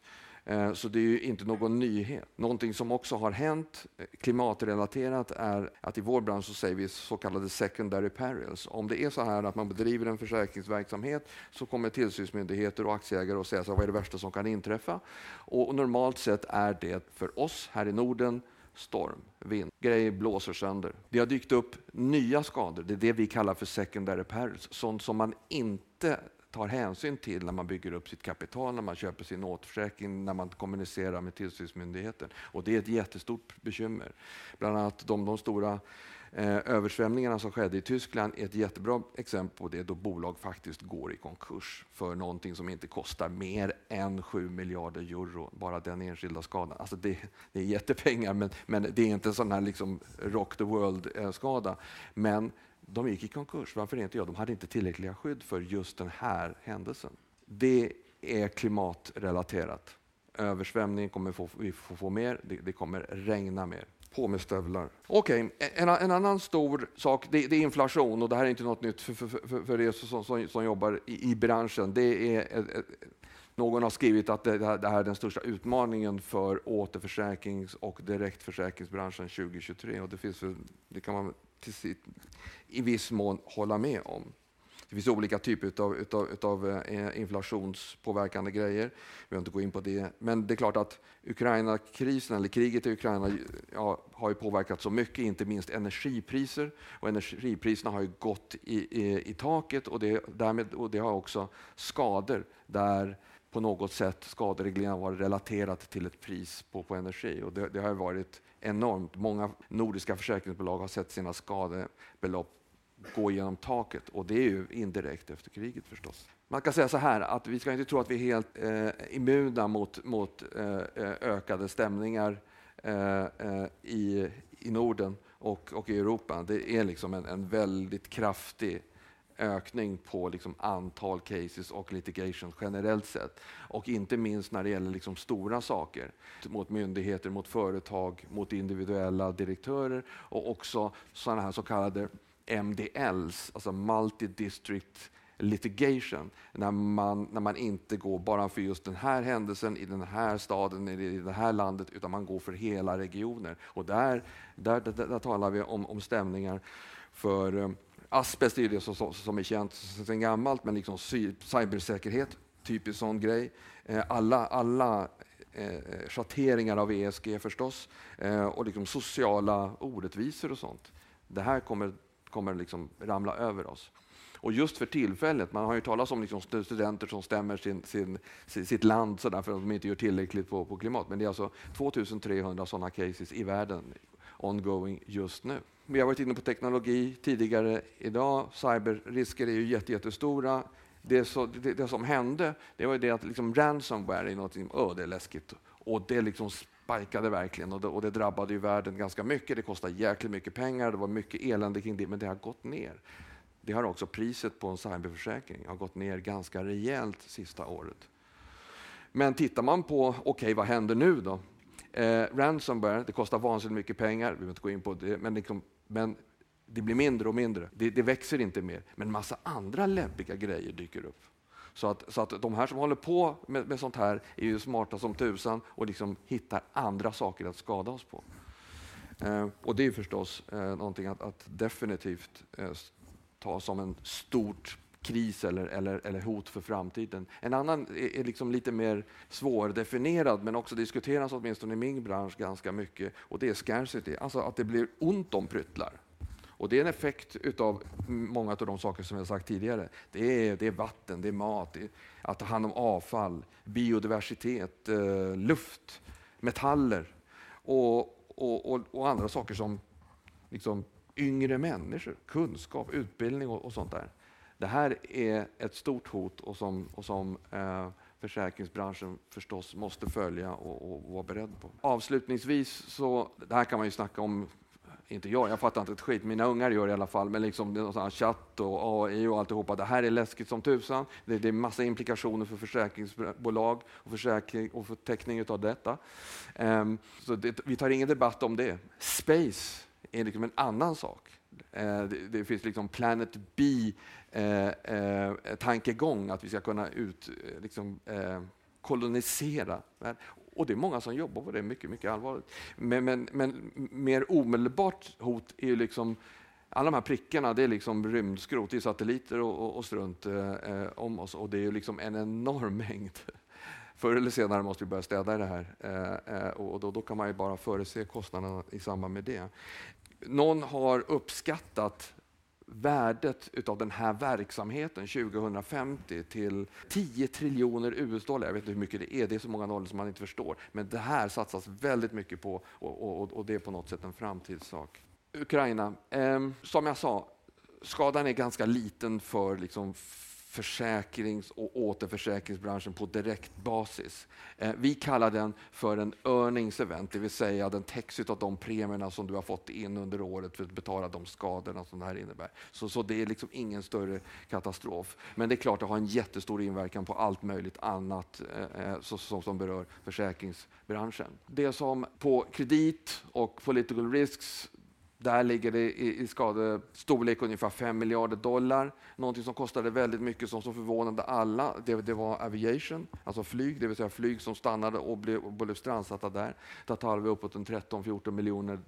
Eh, så det är inte någon nyhet. Någonting som också har hänt eh, klimatrelaterat är att i vår bransch så säger vi så kallade secondary perils. Om det är så här att man bedriver en försäkringsverksamhet så kommer tillsynsmyndigheter och aktieägare att säga så vad är det värsta som kan inträffa? Och normalt sett är det för oss här i Norden storm, vind, grejer blåser sönder. Det har dykt upp nya skador, det är det vi kallar för secondary perils, sånt som man inte tar hänsyn till när man bygger upp sitt kapital, när man köper sin återförsäkring, när man kommunicerar med tillsynsmyndigheten. Och det är ett jättestort bekymmer. Bland annat de, de stora eh, översvämningarna som skedde i Tyskland är ett jättebra exempel på det, då bolag faktiskt går i konkurs för någonting som inte kostar mer än 7 miljarder euro, bara den enskilda skadan. Alltså det, det är jättepengar, men, men det är inte en sån här liksom rock the world-skada. Eh, men de gick i konkurs. Varför inte? jag? de hade inte tillräckliga skydd för just den här händelsen. Det är klimatrelaterat. Översvämning kommer få, vi får få mer, det, det, kommer regna mer. På med stövlar. Okej, okay. en, en, annan stor sak det, det, är inflation och det här är inte något nytt för, för, för, för er som, som, som, jobbar i, i branschen. Det är ett, ett, någon har skrivit att det, här är den största utmaningen för återförsäkrings och direktförsäkringsbranschen 2023. Och det, finns, det kan man till sitt, i viss mån hålla med om. Det finns olika typer av utav, utav, eh, inflationspåverkande grejer. Vi behöver inte gå in på det. Men det är klart att Ukraina-krisen, eller kriget i Ukraina, ja, har ju påverkat så mycket, inte minst energipriser. Och energipriserna har ju gått i, i, i taket och det, därmed, och det har också skador där på något sätt skaderegleringen har varit relaterat till ett pris på, på energi. Och det, det har varit enormt. Många nordiska försäkringsbolag har sett sina skadebelopp gå genom taket och det är ju indirekt efter kriget förstås. Man kan säga så här att vi ska inte tro att vi är helt eh, immuna mot, mot eh, eh ökade stämningar eh, eh, i, i Norden och, och i Europa. Det är liksom en, en väldigt kraftig ökning på liksom antal cases och litigation generellt sett. Och inte minst när det gäller liksom stora saker mot myndigheter, mot företag, mot individuella direktörer och också sådana här så kallade MDLs, alltså multi-district litigation, när man, när man inte går bara för just den här händelsen i den här staden eller i det här landet, utan man går för hela regioner. Och där, där, där, där talar vi om, om stämningar för eh, Asbest är det som, som är känt sedan gammalt, men liksom cybersäkerhet, typisk sån grej. Eh, alla, alla eh, schatteringar av ESG förstås, eh, och liksom sociala orättvisor och sånt. Det här kommer, kommer liksom ramla över oss. Och just för tillfället, man har ju talat om liksom studenter som stämmer sin, sin, sitt land så för att de inte gör tillräckligt på, på klimat. Men det är alltså 2300 sådana cases i världen ongoing just nu. Vi har varit inne på teknologi tidigare idag. Cyberrisker är ju jättestora. Det, så, det, det, som hände det var det att liksom ransomware är något, oh, det är läskigt. Och det liksom spikade verkligen och det, och det drabbade ju världen ganska mycket. Det kostade jäkligt mycket pengar, det var mycket elände kring det, men det har gått ner. Det har också priset på en cyberförsäkring har gått ner ganska rejält sista året. Men tittar man på, okej okay, vad händer nu då? Eh, ransomware, det kostar vansinnigt mycket pengar, vi behöver inte gå in på det, men, liksom, men det blir mindre och mindre. Det, det, växer inte mer. Men massa andra läbbiga grejer dyker upp. Så att, så att de här som håller på med, med sånt här är ju smarta som tusan och liksom hittar andra saker att skada oss på. Eh, och det är förstås eh, någonting att, att definitivt eh, ta som en stort kris eller, eller, eller hot för framtiden. En annan är, är liksom lite mer svårdefinierad men också diskuteras åtminstone i min bransch ganska mycket och det är scarcity, alltså att det blir ont om pryttlar. Och det är en effekt av många av de saker som jag sagt tidigare. Det är, det är vatten, det är mat, det är att ta hand om avfall, biodiversitet, eh, luft, metaller och, och, och, och, andra saker som liksom yngre människor, kunskap, utbildning och, och sånt där. Det här är ett stort hot och som, och som eh, försäkringsbranschen förstås måste följa och, och, vara beredd på. Avslutningsvis, så, det här kan man ju snacka om inte jag, jag fattar inte ett skit, mina ungar gör det i alla fall, men liksom chatt och AI och alltihopa, det här är läskigt som tusan. Det, det är massa implikationer för försäkringsbolag och, försäkring, och för täckning av detta. Um, så det, vi tar ingen debatt om det. Space är liksom en annan sak. Eh, det, det, finns liksom Planet B eh, eh, tankegång, att vi ska kunna ut, eh, liksom, eh, kolonisera. Och det är många som jobbar på det, mycket, mycket allvarligt. Men, men, men mer omedelbart hot är ju liksom alla de här prickarna, det är liksom rymdskrot, det är satelliter och, och, och strunt eh, eh, om oss och det är ju liksom en enorm mängd. Förr eller senare måste vi börja städa i det här eh, eh och då, då, kan man ju bara förutse kostnaderna i samband med det. Någon har uppskattat värdet av den här verksamheten 2050 till 10 triljoner US-dollar. Jag vet inte hur mycket det är, det är så många nollor som man inte förstår. Men det här satsas väldigt mycket på och, och, och det är på något sätt en framtidssak. Ukraina, eh, som jag sa, skadan är ganska liten för liksom, försäkrings och återförsäkringsbranschen på direkt basis. Eh, vi kallar den för en earnings event, det vill säga den täcks av de premierna som du har fått in under året för att betala de skadorna som det här innebär. Så, så det är liksom ingen större katastrof. Men det är klart, det har en jättestor inverkan på allt möjligt annat eh, eh så, så, som berör försäkringsbranschen. Det som på kredit och political risks där ligger det i, i skadestorlek ungefär 5 miljarder dollar. Någonting som kostade väldigt mycket, som, som förvånade alla, det, det, var aviation, alltså flyg, det vill säga flyg som stannade och blev, och blev strandsatta där. Där talar vi uppåt 13-14 miljoner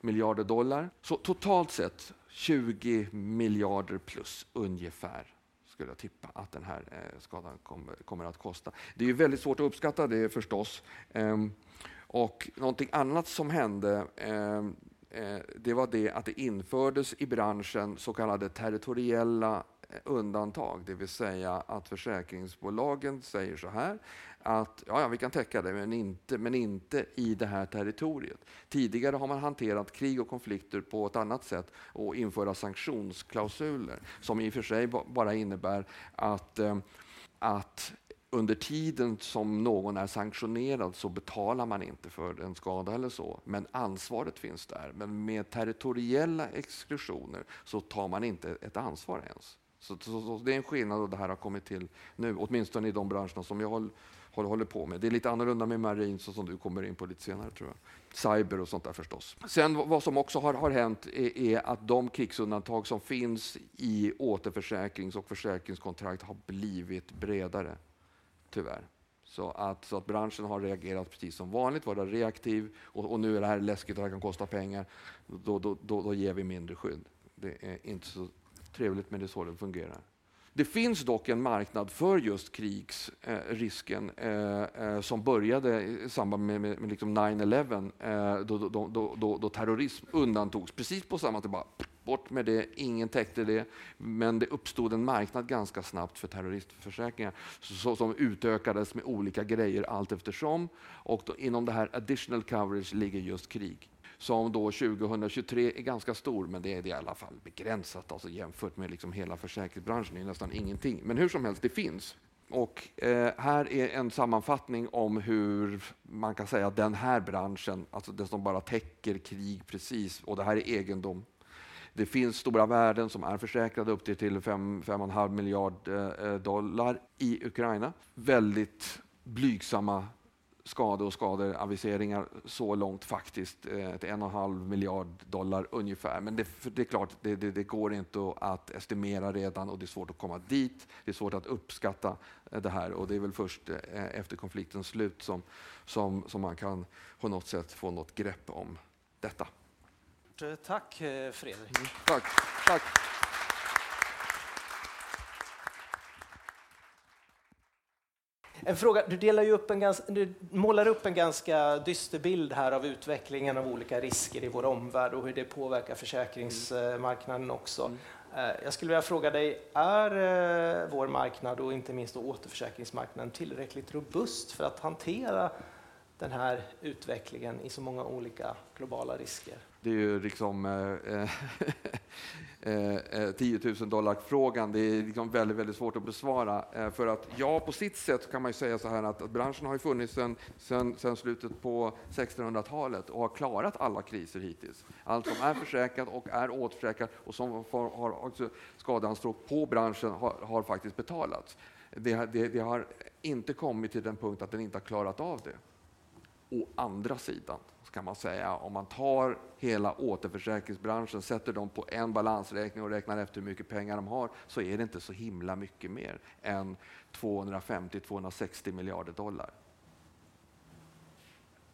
miljarder dollar. Så totalt sett 20 miljarder plus ungefär skulle jag tippa att den här eh, skadan kommer, kommer att kosta. Det är ju väldigt svårt att uppskatta det förstås. Ehm, och någonting annat som hände ehm, Eh, det var det att det infördes i branschen så kallade territoriella eh, undantag, det vill säga att försäkringsbolagen säger så här att ja, ja, vi kan täcka det, men inte, men inte i det här territoriet. Tidigare har man hanterat krig och konflikter på ett annat sätt och införa sanktionsklausuler som i och för sig bara innebär att, eh, att under tiden som någon är sanktionerad så betalar man inte för en skada eller så, men ansvaret finns där. Men med territoriella exklusioner så tar man inte ett ansvar ens. Så, så, så det är en skillnad och det här har kommit till nu, åtminstone i de branscherna som jag håller, håller på med. Det är lite annorlunda med marin, så som du kommer in på lite senare tror jag. Cyber och sånt där förstås. Sen vad som också har, har hänt är, är, att de krigsundantag som finns i återförsäkrings och försäkringskontrakt har blivit bredare tyvärr. Så att, så att branschen har reagerat precis som vanligt, varit reaktiv och, och, nu är det här läskigt och det kan kosta pengar. Då, då, då, då ger vi mindre skydd. Det är inte så Trevligt, men det är så det fungerar. Det finns dock en marknad för just krigsrisken eh, eh, eh, som började i samband med, med, med liksom 9-11 eh, då, då, då, då, terrorism undantogs. Precis på samma sätt, bort med det, ingen täckte det. Men det uppstod en marknad ganska snabbt för terroristförsäkringar så, som utökades med olika grejer allt eftersom. Och då, inom det här additional coverage ligger just krig som då 2023 är ganska stor, men det är det i alla fall begränsat alltså jämfört med liksom hela försäkringsbranschen. Det är nästan ingenting. Men hur som helst, det finns. Och eh, här är en sammanfattning om hur man kan säga att den här branschen, alltså det som bara täcker krig precis, och det här är egendom. Det finns stora värden som är försäkrade upp till 5,5 miljard eh, eh, dollar i Ukraina. Väldigt blygsamma skade och skadeaviseringar så långt faktiskt, eh, till en och en halv miljard dollar ungefär. Men det, det är klart, det, det, det, går inte att estimera redan och det är svårt att komma dit. Det är svårt att uppskatta eh, det här och det är väl först eh, efter konfliktens slut som, som, som man kan på något sätt få något grepp om detta. Tack Fredrik. Mm, tack. tack. En fråga, du, delar ju upp en ganska, du målar upp en ganska dyster bild här av utvecklingen av olika risker i vår omvärld och hur det påverkar försäkringsmarknaden också. Mm. Eh, jag skulle vilja fråga dig, är eh, vår marknad och inte minst återförsäkringsmarknaden tillräckligt robust för att hantera den här utvecklingen i så många olika globala risker? Det är ju liksom eh, eh, eh 10 000 dollar frågan. Det är liksom väldigt, väldigt svårt att besvara. Eh, för att ja, på sitt sätt kan man ju säga så här att, att branschen har ju funnits sedan, slutet på 1600-talet och har klarat alla kriser hittills. Allt som är försäkrat och är återförsäkrat och som har, har också skadeanspråk på branschen har, har faktiskt betalats. Det, det, det har inte kommit till den punkt att den inte har klarat av det. Å andra sidan kan man säga, om man tar hela återförsäkringsbranschen, sätter dem på en balansräkning och räknar efter hur mycket pengar de har, så är det inte så himla mycket mer än 250-260 miljarder dollar.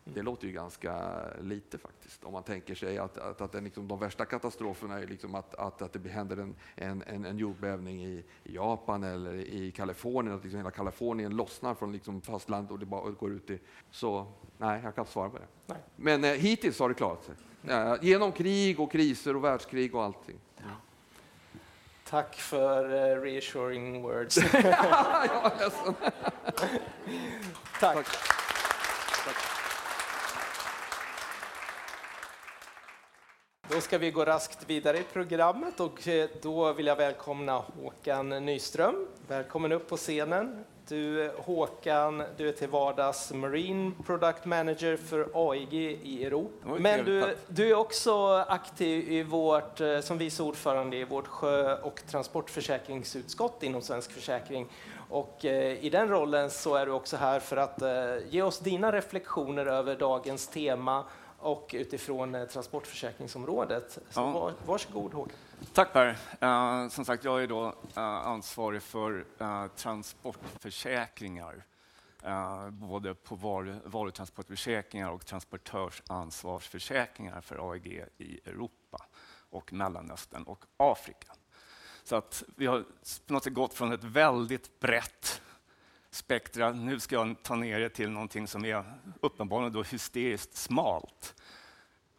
Det låter ju ganska lite faktiskt. Om man tänker sig att, att, att den, liksom, de värsta katastroferna är liksom att, att, att det händer en, en, en jordbävning i, i Japan eller i Kalifornien, att liksom hela Kalifornien lossnar från liksom fastlandet och det bara går ut i... Så nej, jag kan inte svara på det. Nej. Men eh, hittills har det klarat sig. Eh, genom krig och kriser och världskrig och allting. Ja. Tack för uh, reassuring words. Tack. Tack. Då ska vi gå raskt vidare i programmet och eh, då vill jag välkomna Håkan Nyström. Välkommen upp på scenen. Du Håkan, du är till vardags Marine Product Manager för AIG i Europa. Men du, du, är också aktiv i vårt, eh, som vice ordförande i vårt sjö och transportförsäkringsutskott inom Svensk Försäkring. Och eh, i den rollen så är du också här för att ge oss dina reflektioner över dagens tema och utifrån eh, transportförsäkringsområdet. Så ja. var, varsågod Håkan. Tack Per. Uh, som sagt, jag är då uh, ansvarig för uh, transportförsäkringar. både på var, varutransportförsäkringar och transportörsansvarsförsäkringar för AEG i Europa och Mellanöstern och Afrika. Så att vi har på något sätt gått från ett väldigt brett spektra. Nu ska jag ta ner det till någonting som är uppenbarligen då hysteriskt smalt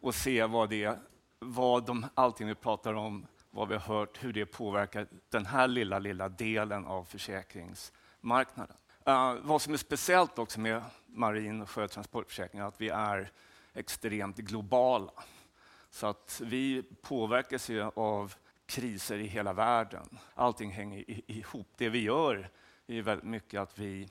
och se vad, det, vad de, allting vi pratar om, vad vi har hört, hur det påverkar den här lilla, lilla delen av försäkringsmarknaden. Uh, vad som är speciellt också med marin och sjötransportförsäkringar är att vi är extremt globala. Så att vi påverkas ju av kriser i hela världen. Allting hänger ihop. Det vi gör är väldigt mycket att vi,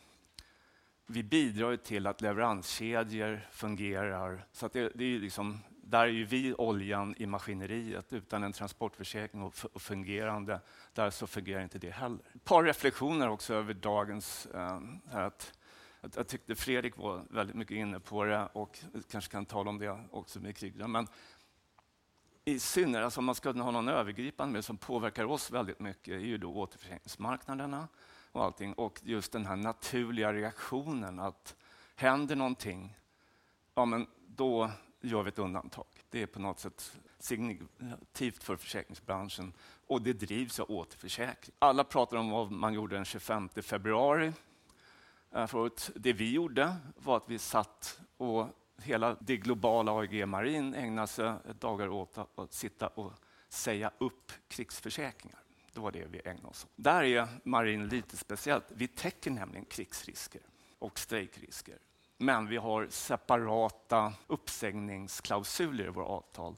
vi bidrar till att leveranskedjor fungerar. Så att det, det är liksom, där är ju vi oljan i maskineriet. Utan en transportförsäkring och fungerande, där så fungerar inte det heller. Ett par reflektioner också över dagens... Äh, att, att jag tyckte Fredrik var väldigt mycket inne på det och kanske kan tala om det också med krig. Men i synnerhet, alltså om man ska ha någon övergripande med som påverkar oss väldigt mycket, är ju då återförsäkringsmarknaderna och allting. Och just den här naturliga reaktionen att händer någonting, ja men då gör vi ett undantag. Det är på något sätt signifikativt för försäkringsbranschen och det drivs av återförsäkring. Alla pratar om vad man gjorde den 25 februari. Eh, förut. Det vi gjorde var att vi satt och hela det globala AIG Marin ägnade sig dagar åt att sitta och säga upp krigsförsäkringar. Det var det vi ägnade oss åt. Där är Marin lite speciellt. Vi täcker nämligen krigsrisker och strejkrisker. Men vi har separata uppsägningsklausuler i våra avtal.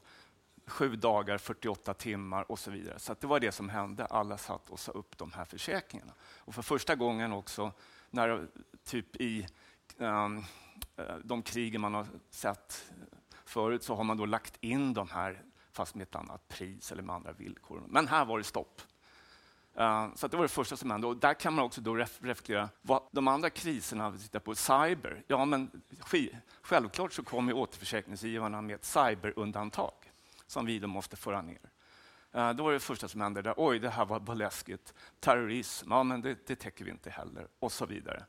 Sju dagar, 48 timmar och så vidare. Så det var det som hände. Alla satt och sa upp de här försäkringarna. Och för första gången också, när typ i um, de krigen man har sett förut, så har man då lagt in de här fast med ett annat pris eller med andra villkor. Men här var det stopp. Eh, så det var det första som hände. Och där kan man också då reflektera vad de andra kriserna, vi tittar på cyber, ja men självklart så kommer återförsäkringsgivarna med ett cyberundantag som vi då måste föra ner. Det då var det första som hände, där, oj det här var läskigt. Terrorism, ja men det, det täcker vi inte heller och så vidare.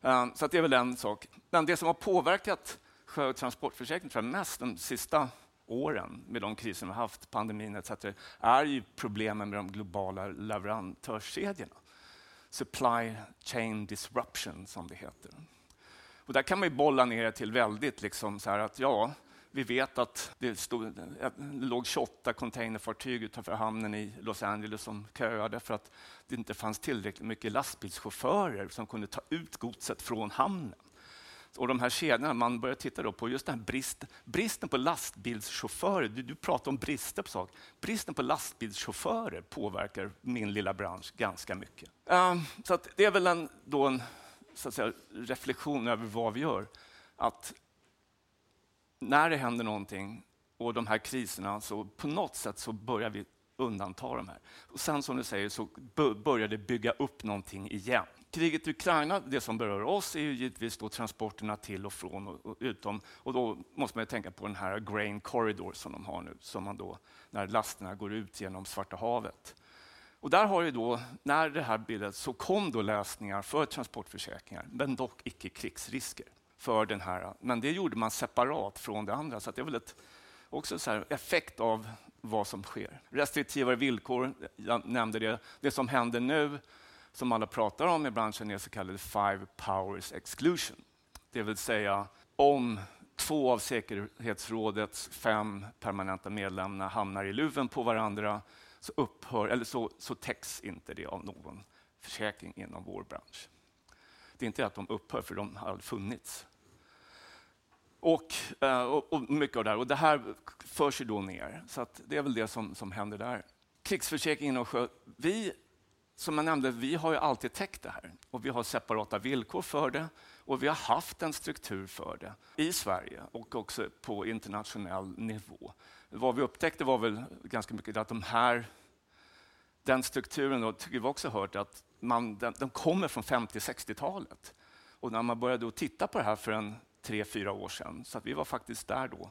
Eh, så det är väl en sak. Men det som har påverkat sjö och transportförsäkringen mest de sista åren med de kriser vi haft, pandemin etc. är ju problemen med de globala leverantörskedjorna. Supply chain disruption som det heter. Och där kan man ju bolla ner det till väldigt liksom så här att ja, vi vet att det, stod, eh, det låg 28 containerfartyg utanför hamnen i Los Angeles som köade för att det inte fanns tillräckligt mycket lastbilschaufförer som kunde ta ut godset från hamnen. Och de här kedjorna, man börjar titta då på just den här brist, bristen på lastbilschaufförer. Du, du pratar om brister på saker. Bristen på lastbilschaufförer påverkar min lilla bransch ganska mycket. Um, så det är väl en, då en så att säga, reflektion över vad vi gör. Att när det händer någonting och de här kriserna, så på något sätt så börjar vi undanta de här. Och sen som du säger så börjar det bygga upp någonting igen kriget i Ukraina, det som berör oss är ju givetvis då transporterna till och från och, och utom. Och då måste man tänka på den här grain corridor som de har nu, som man då, när lasterna går ut genom Svarta havet. Och där har ju då, när det här bildades, så kom då lösningar för transportförsäkringar, men dock icke krigsrisker för den här. Men det gjorde man separat från det andra, så det är väl ett, också en effekt av vad som sker. Restriktivare villkor, jag nämnde det. Det som händer nu som alla pratar om i branschen är så kallade five powers exclusion. Det vill säga om två av säkerhetsrådets fem permanenta medlemmar hamnar i luven på varandra så, upphör, eller så, så täcks inte det av någon försäkring inom vår bransch. Det är inte att de upphör, för de har funnits. Och, eh, och, och mycket av det här. Och det här förs ju då ner. Så det är väl det som, som händer där. Krigsförsäkringen och sjö. Vi som jag nämnde, vi har ju alltid täckt det här och vi har separata villkor för det och vi har haft en struktur för det i Sverige och också på internationell nivå. Vad vi upptäckte var väl ganska mycket att de här, den strukturen, då, tycker vi också hört att man, den, den kommer från 50-60-talet. Och när man började titta på det här för en tre, fyra år sedan, så att vi var faktiskt där då,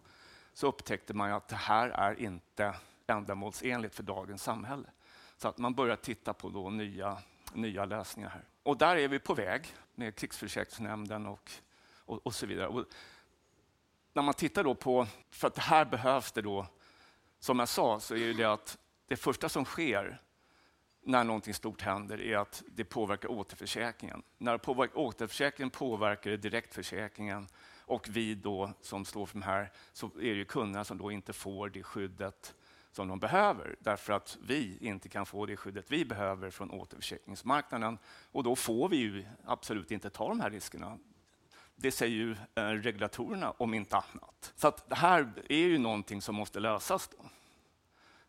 så upptäckte man att det här är inte ändamålsenligt för dagens samhälle. Så att man börjar titta på då nya, nya lösningar här. Och där är vi på väg med Krigsförsäkringsnämnden och, och, och så vidare. Och när man tittar då på, för att här behövs det då, som jag sa, så är det att det första som sker när någonting stort händer är att det påverkar återförsäkringen. När det påverkar återförsäkringen påverkar det direktförsäkringen och vi då som står för de här, så är det kunderna som då inte får det skyddet som de behöver därför att vi inte kan få det skyddet vi behöver från återförsäkringsmarknaden. Och då får vi ju absolut inte ta de här riskerna. Det säger ju eh, regulatorerna om inte annat. Så det här är ju någonting som måste lösas. Då.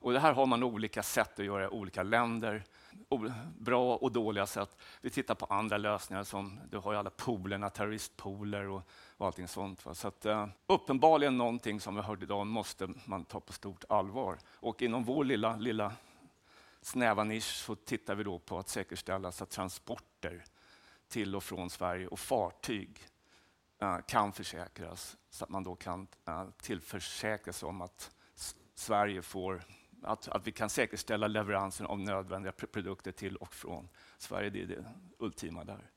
Och det här har man olika sätt att göra i olika länder. Bra och dåliga sätt. Vi tittar på andra lösningar som du har ju alla poolerna, terroristpooler och, och allting sånt. Va? Så att, eh, uppenbarligen någonting som vi hörde idag måste man ta på stort allvar. Och inom vår lilla, lilla snäva nisch så tittar vi då på att säkerställa så att transporter till och från Sverige och fartyg eh, kan försäkras så att man då kan eh, tillförsäkra sig om att Sverige får att, att vi kan säkerställa leveransen av nödvändiga produkter till och från Sverige. Det är det ultima där.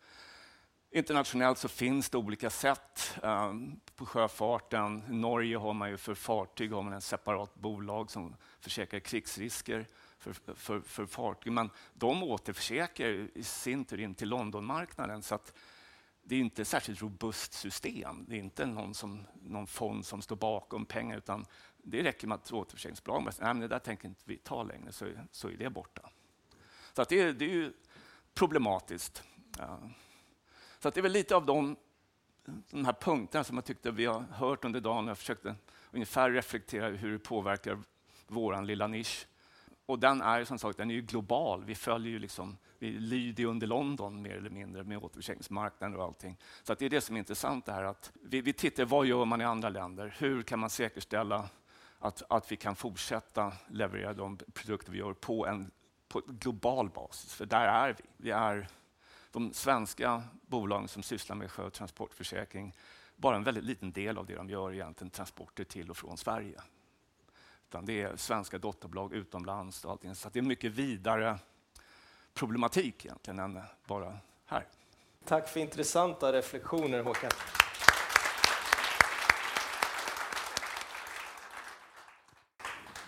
Internationellt så finns det olika sätt um, på sjöfarten. I Norge har man ju för fartyg har man en separat bolag som försäkrar krigsrisker för, för, för fartyg. Men de återförsäkrar i sin tur in till Londonmarknaden. Så att det är inte ett särskilt robust system. Det är inte någon, som, någon fond som står bakom pengar, utan det räcker med att återförsäkringsbolagen säger det där tänker inte vi ta längre, så, så är det borta. Så att det, är, det är ju problematiskt. Ja. Så att det är väl lite av de, de här punkterna som jag tyckte vi har hört under dagen. Jag försökte ungefär reflektera hur det påverkar vår lilla nisch. Och den är som sagt den är ju global. Vi följer ju liksom, vi lyder under London mer eller mindre med återförsäkringsmarknaden och allting. Så att det är det som är intressant, det här att vi, vi tittar vad gör man i andra länder? Hur kan man säkerställa att, att vi kan fortsätta leverera de produkter vi gör på en på global basis? För där är vi. Vi är de svenska bolagen som sysslar med sjö och transportförsäkring bara en väldigt liten del av det de gör egentligen transporter till och från Sverige. Utan det är svenska dotterbolag utomlands och allting. Så det är mycket vidare problematik egentligen än bara här. Tack för intressanta reflektioner Håkan.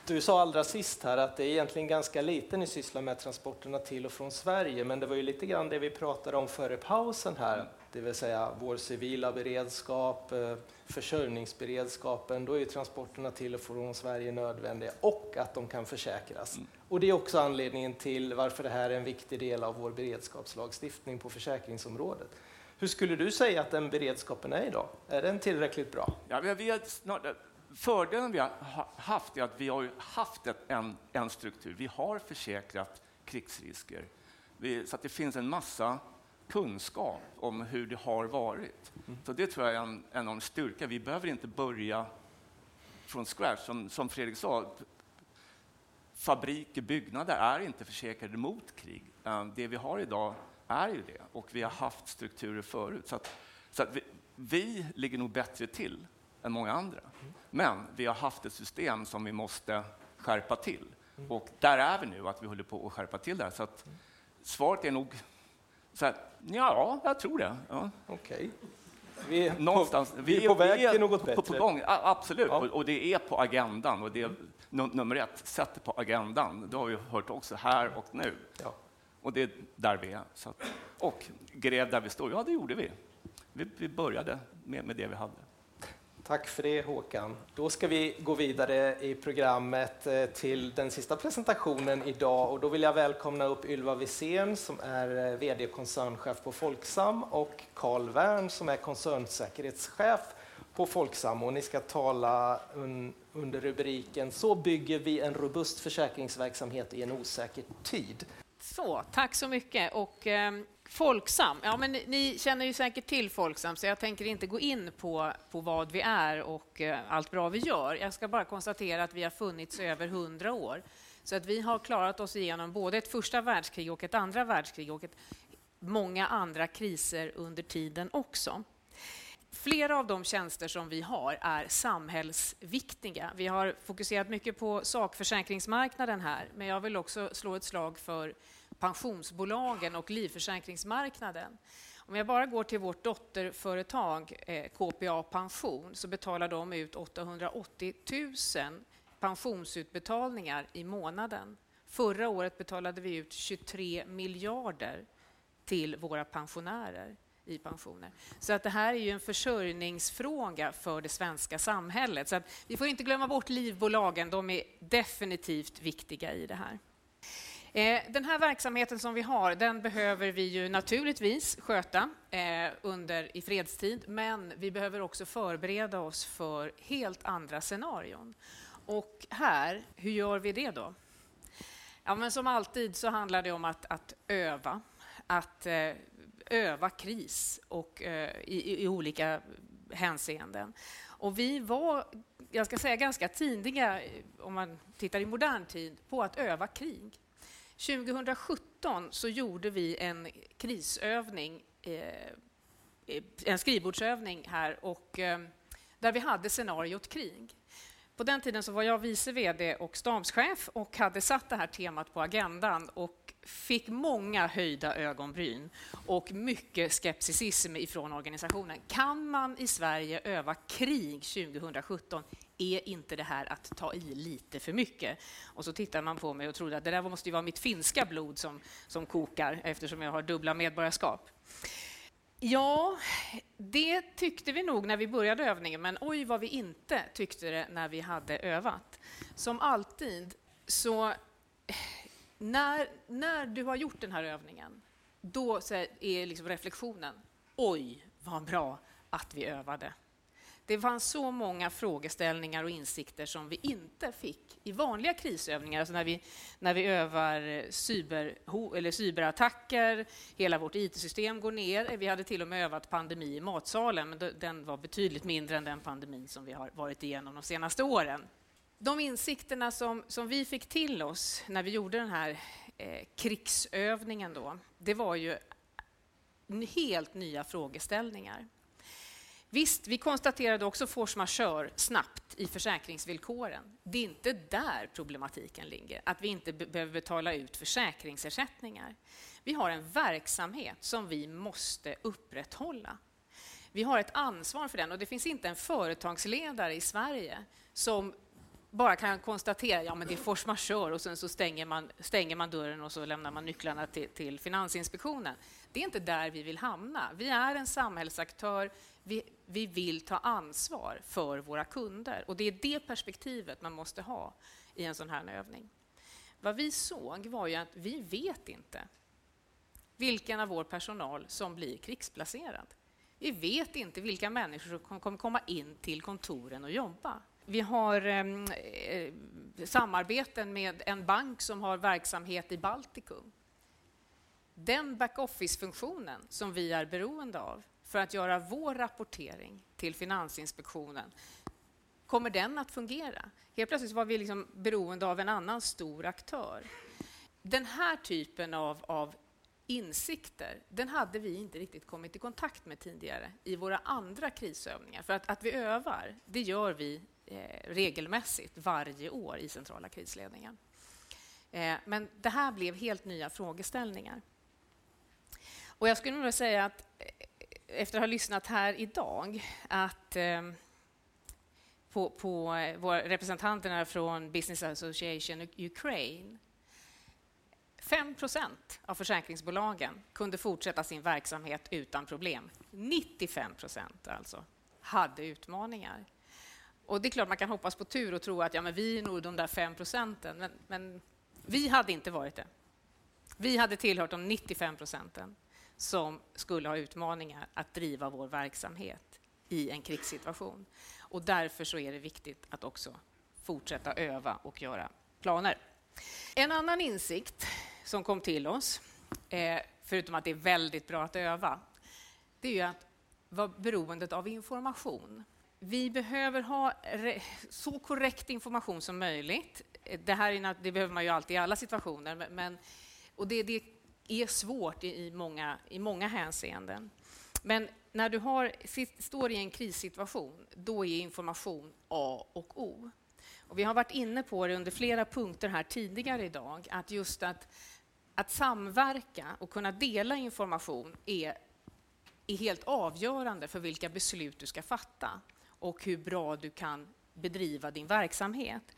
Du sa allra sist här att det är egentligen ganska lite ni sysslar med transporterna till och från Sverige, men det var ju lite grann det vi pratade om före pausen här, det vill säga vår civila beredskap, eh, försörjningsberedskapen, då är transporterna till och från Sverige nödvändiga och att de kan försäkras. Mm. Och det är också anledningen till varför det här är en viktig del av vår beredskapslagstiftning på försäkringsområdet. Hur skulle du säga att den beredskapen är idag? Är den tillräckligt bra? Ja, vi har snart, fördelen vi har haft är att vi har haft en, en struktur. Vi har försäkrat krigsrisker. Vi, så att det finns en massa kunskap om hur det har varit. Mm. Så det tror jag är en enorm styrka. Vi behöver inte börja från scratch. Som, som Fredrik sa, fabriker, byggnader är inte försäkrade mot krig. Eh, det vi har idag är ju det, och vi har haft strukturer förut. Så, att, så att vi, vi ligger nog bättre till än många andra. Men vi har haft ett system som vi måste skärpa till. Och där är vi nu, att vi håller på att skärpa till det. Så att svaret är nog så här, ja, jag tror det. Ja. Okej. Vi är, Någonstans, på, vi är på väg till något bättre. På, på gång, absolut, ja. och, och, det är på agendan. Och det är nummer ett, sätt det på agendan. Det har vi hört också här och nu. Ja. Och det är där vi är. Att, och gräv där vi står, ja det gjorde vi. Vi, vi började med, med det vi hade. Tack för det Håkan. Då ska vi gå vidare i programmet eh, till den sista presentationen idag och då vill jag välkomna upp Ylva Wisén som är eh, VD och koncernchef på Folksam och Carl Wern som är koncernsäkerhetschef på Folksam och ni ska tala un under rubriken Så bygger vi en robust försäkringsverksamhet i en osäker tid. Så, tack så mycket. Och, eh, Folksam, ja, men ni, ni, känner ju säkert till Folksam, så jag tänker inte gå in på, på vad vi är och eh, allt bra vi gör. Jag ska bara konstatera att vi har funnits i över hundra år. Så att vi har klarat oss igenom både ett första världskrig och ett andra världskrig och ett, många andra kriser under tiden också. Flera av de tjänster som vi har är samhällsviktiga. Vi har fokuserat mycket på sakförsäkringsmarknaden här, men jag vill också slå ett slag för pensionsbolagen och livförsäkringsmarknaden. Om jag bara går till vårt dotterföretag eh, KPA Pension så betalar de ut 880 000 pensionsutbetalningar i månaden. Förra året betalade vi ut 23 miljarder till våra pensionärer i pensioner. Så att det här är ju en försörjningsfråga för det svenska samhället. Så att vi får inte glömma bort livbolagen, de är definitivt viktiga i det här. Eh, den här verksamheten som vi har, den behöver vi ju naturligtvis sköta eh, under, i fredstid, men vi behöver också förbereda oss för helt andra scenarion. Och här, hur gör vi det då? Ja, men som alltid så handlar det om att, att öva, att eh, öva kris och, i, i olika hänseenden. Och vi var, jag ska säga ganska tidiga, om man tittar i modern tid, på att öva krig. 2017 så gjorde vi en krisövning, eh, en skrivbordsövning här, och, eh, där vi hade scenariot krig. På den tiden så var jag vice VD och stabschef och hade satt det här temat på agendan och fick många höjda ögonbryn och mycket skepticism ifrån organisationen. Kan man i Sverige öva krig 2017? Är inte det här att ta i lite för mycket? Och så tittade man på mig och trodde att det där måste ju vara mitt finska blod som, som kokar eftersom jag har dubbla medborgarskap. Ja, det tyckte vi nog när vi började övningen, men oj vad vi inte tyckte det när vi hade övat. Som alltid så när, när du har gjort den här övningen, då är liksom reflektionen oj, vad bra att vi övade. Det fanns så många frågeställningar och insikter som vi inte fick i vanliga krisövningar, alltså när vi, när vi övar cyber, eller cyberattacker, hela vårt IT-system går ner. Vi hade till och med övat pandemi i matsalen, men den var betydligt mindre än den pandemin som vi har varit igenom de senaste åren. De insikterna som, som vi fick till oss när vi gjorde den här eh, krigsövningen, då, det var ju helt nya frågeställningar. Visst, vi konstaterade också force majeure snabbt i försäkringsvillkoren. Det är inte där problematiken ligger, att vi inte behöver betala ut försäkringsersättningar. Vi har en verksamhet som vi måste upprätthålla. Vi har ett ansvar för den och det finns inte en företagsledare i Sverige som bara kan konstatera ja men det är force majeure och sen så stänger man, stänger man dörren och så lämnar man nycklarna till, till Finansinspektionen. Det är inte där vi vill hamna. Vi är en samhällsaktör. Vi, vi vill ta ansvar för våra kunder och det är det perspektivet man måste ha i en sån här övning. Vad vi såg var ju att vi vet inte vilken av vår personal som blir krigsplacerad. Vi vet inte vilka människor som kommer komma in till kontoren och jobba. Vi har ehm, eh, samarbeten med en bank som har verksamhet i Baltikum. Den backoffice-funktionen som vi är beroende av för att göra vår rapportering till Finansinspektionen, kommer den att fungera? Helt plötsligt var vi liksom beroende av en annan stor aktör. Den här typen av, av insikter, den hade vi inte riktigt kommit i kontakt med tidigare i våra andra krisövningar. För att, att vi övar, det gör vi eh, regelmässigt varje år i centrala krisledningen. Eh, men det här blev helt nya frågeställningar. Och jag skulle nog säga att efter att ha lyssnat här idag att eh, på, på eh, våra representanterna från Business Association Ukraine 5 procent av försäkringsbolagen kunde fortsätta sin verksamhet utan problem. 95 procent alltså hade utmaningar. Och det är klart man kan hoppas på tur och tro att ja, men vi är nog de där 5 procenten, men, men vi hade inte varit det. Vi hade tillhört de 95 procenten som skulle ha utmaningar att driva vår verksamhet i en krigssituation. Och därför så är det viktigt att också fortsätta öva och göra planer. En annan insikt som kom till oss, eh, förutom att det är väldigt bra att öva, det är ju att vara beroendet av information. Vi behöver ha så korrekt information som möjligt. Det här är, det behöver man ju alltid i alla situationer, men, och det, det är svårt i, många, i många hänseenden. Men när du har, står i en krissituation, då är information A och O. Och vi har varit inne på det under flera punkter här tidigare idag, att just att, att samverka och kunna dela information är, är helt avgörande för vilka beslut du ska fatta och hur bra du kan bedriva din verksamhet.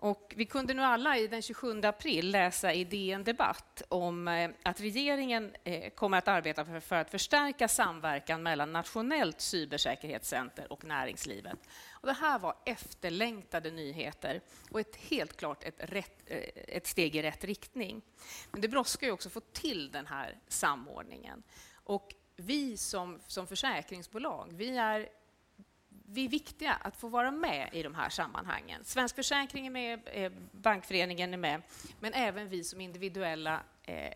Och vi kunde nu alla i den 27 april läsa i DN Debatt om eh, att regeringen eh, kommer att arbeta för att förstärka samverkan mellan Nationellt cybersäkerhetscenter och näringslivet. Och det här var efterlängtade nyheter och ett, helt klart ett, rätt, eh, ett steg i rätt riktning. Men det brådskar ju också att få till den här samordningen. Och vi som, som försäkringsbolag, vi är vi är viktiga att få vara med i de här sammanhangen. Svensk Försäkring är med, eh, Bankföreningen är med, men även vi som individuella eh,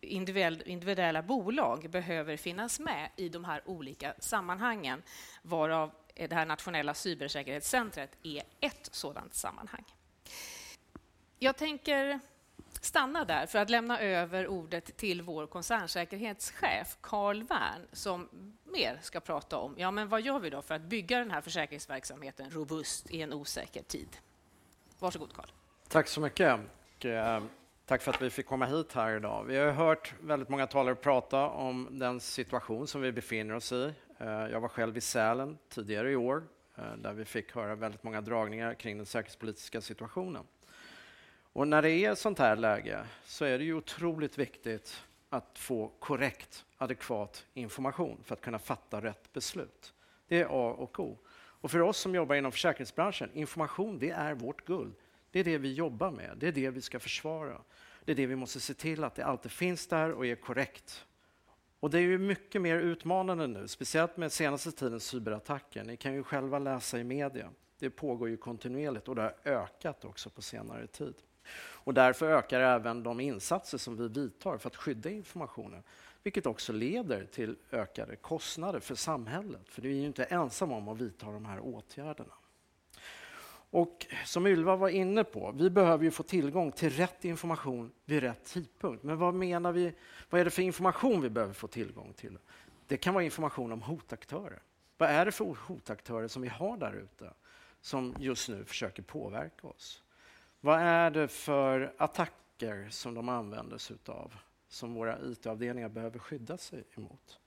individuella bolag behöver finnas med i de här olika sammanhangen, varav eh, det här nationella cybersäkerhetscentret är ett sådant sammanhang. Jag tänker stanna där för att lämna över ordet till vår koncernsäkerhetschef Carl Wern som mer ska prata om ja, men vad gör vi då för att bygga den här försäkringsverksamheten robust i en osäker tid. Varsågod Carl. Tack så mycket. Och, eh, tack för att vi fick komma hit här idag. Vi har hört väldigt många talare prata om den situation som vi befinner oss i. Eh, jag var själv i Sälen tidigare i år eh, där vi fick höra väldigt många dragningar kring den säkerhetspolitiska situationen. Och när det är sånt här läge så är det ju otroligt viktigt att få korrekt, adekvat information för att kunna fatta rätt beslut. Det är A och O. Och för oss som jobbar inom försäkringsbranschen, information det är vårt guld. Det är det vi jobbar med, det är det vi ska försvara. Det är det vi måste se till att det alltid finns där och är korrekt. Och det är ju mycket mer utmanande nu, speciellt med senaste tidens cyberattacker. Ni kan ju själva läsa i media. Det pågår ju kontinuerligt och det har ökat också på senare tid. Och därför ökar även de insatser som vi vidtar för att skydda informationen, vilket också leder till ökade kostnader för samhället. För vi är ju inte ensamma om att vidta de här åtgärderna. Och som Ylva var inne på, vi behöver ju få tillgång till rätt information vid rätt tidpunkt. Men vad menar vi? Vad är det för information vi behöver få tillgång till? Det kan vara information om hotaktörer. Vad är det för hotaktörer som vi har där ute som just nu försöker påverka oss? Vad är det för attacker som de använder sig av som våra IT-avdelningar behöver skydda sig emot?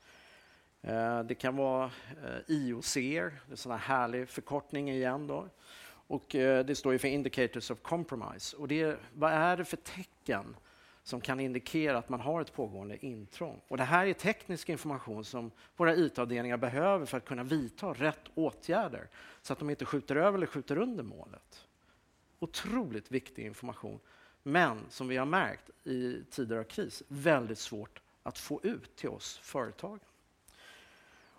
Eh, det kan vara eh, IOC, det är en sån här härlig förkortning igen. Då. Och eh, det står ju för Indicators of Compromise. Och det, vad är det för tecken som kan indikera att man har ett pågående intrång? Och det här är teknisk information som våra IT-avdelningar behöver för att kunna vidta rätt åtgärder så att de inte skjuter över eller skjuter under målet. Otroligt viktig information, men som vi har märkt i tider av kris, väldigt svårt att få ut till oss företagen.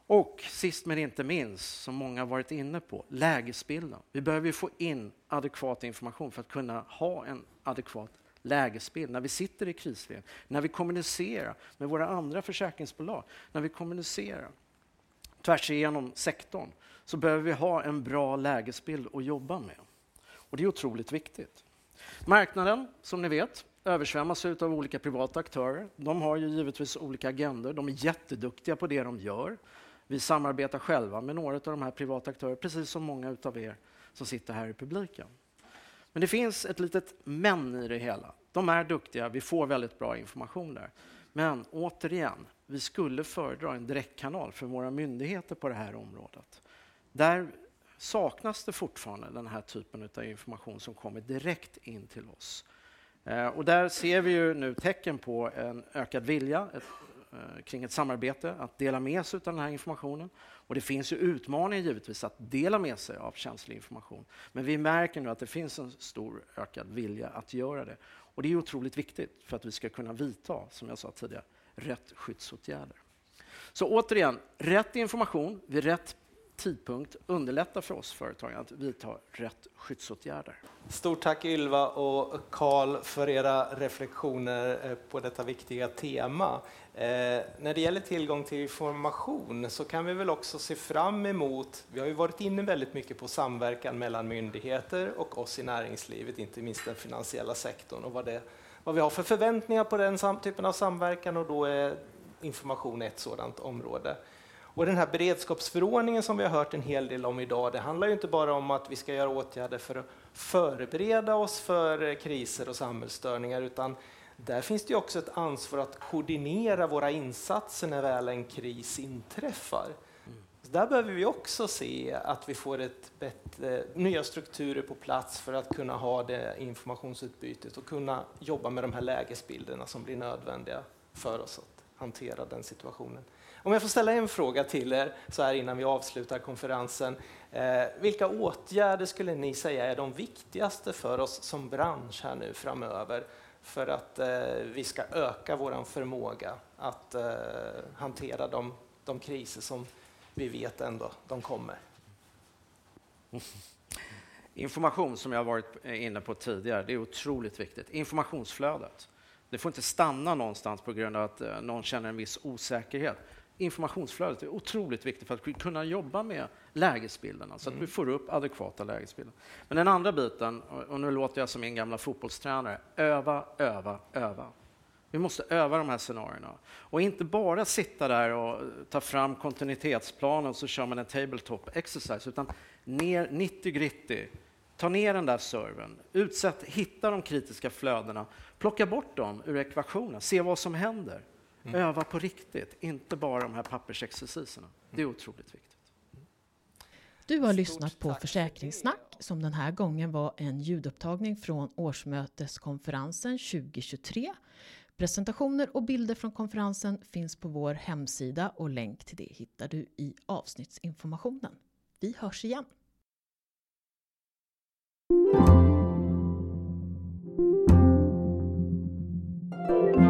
Och sist men inte minst, som många varit inne på, lägesbilden. Vi behöver få in adekvat information för att kunna ha en adekvat lägesbild när vi sitter i krisläge, när vi kommunicerar med våra andra försäkringsbolag, när vi kommunicerar tvärs igenom sektorn, så behöver vi ha en bra lägesbild att jobba med. Och det är otroligt viktigt. Marknaden, som ni vet, översvämmas av olika privata aktörer. De har ju givetvis olika agendor. De är jätteduktiga på det de gör. Vi samarbetar själva med några av de här privata aktörerna, precis som många av er som sitter här i publiken. Men det finns ett litet men i det hela. De är duktiga, vi får väldigt bra information där. Men återigen, vi skulle föredra en direktkanal för våra myndigheter på det här området. Där saknas det fortfarande den här typen av information som kommer direkt in till oss. Eh, och där ser vi ju nu tecken på en ökad vilja ett, eh, kring ett samarbete, att dela med sig av den här informationen. Och det finns ju utmaningar givetvis att dela med sig av känslig information. Men vi märker nu att det finns en stor ökad vilja att göra det. Och det är otroligt viktigt för att vi ska kunna vidta, som jag sa tidigare, rätt skyddsåtgärder. Så återigen, rätt information vid rätt tidpunkt underlättar för oss företag att vidta rätt skyddsåtgärder. Stort tack Ylva och Karl för era reflektioner eh, på detta viktiga tema. Eh, när det gäller tillgång till information så kan vi väl också se fram emot, vi har ju varit inne väldigt mycket på samverkan mellan myndigheter och oss i näringslivet, inte minst den finansiella sektorn och vad, det, vad vi har för förväntningar på den typen av samverkan och då är information ett sådant område. Och den här beredskapsförordningen som vi har hört en hel del om idag, det handlar ju inte bara om att vi ska göra åtgärder för att förbereda oss för kriser och samhällsstörningar, utan där finns det också ett ansvar att koordinera våra insatser när väl en kris inträffar. Så där behöver vi också se att vi får ett bättre, nya strukturer på plats för att kunna ha det informationsutbytet och kunna jobba med de här lägesbilderna som blir nödvändiga för oss att hantera den situationen. Om jag får ställa en fråga till er så här innan vi avslutar konferensen. Eh, vilka åtgärder skulle ni säga är de viktigaste för oss som bransch här nu framöver för att eh, vi ska öka vår förmåga att eh, hantera de, de kriser som vi vet ändå de kommer? Information, som jag varit eh, inne på tidigare, det är otroligt viktigt. Informationsflödet. Det får inte stanna någonstans på grund av att eh, någon känner en viss osäkerhet informationsflödet är otroligt viktigt för att kunna jobba med lägesbilderna så att mm. vi får upp adekvata lägesbilder. Men den andra biten, och nu låter jag som min gamla fotbollstränare, öva, öva, öva. Vi måste öva de här scenarierna och inte bara sitta där och ta fram kontinuitetsplanen och så kör man en tabletop exercise, utan ner 90 gritty. Ta ner den där servern, utsätt, hitta de kritiska flödena, plocka bort dem ur ekvationen, se vad som händer. Mm. Öva på riktigt, inte bara de här pappersexerciserna. Det är otroligt viktigt. Du har lyssnat på Försäkringssnack som den här gången var en ljudupptagning från årsmöteskonferensen 2023 Presentationer och bilder från konferensen finns på vår hemsida och länk till det hittar du i avsnittsinformationen. Vi hörs igen! thank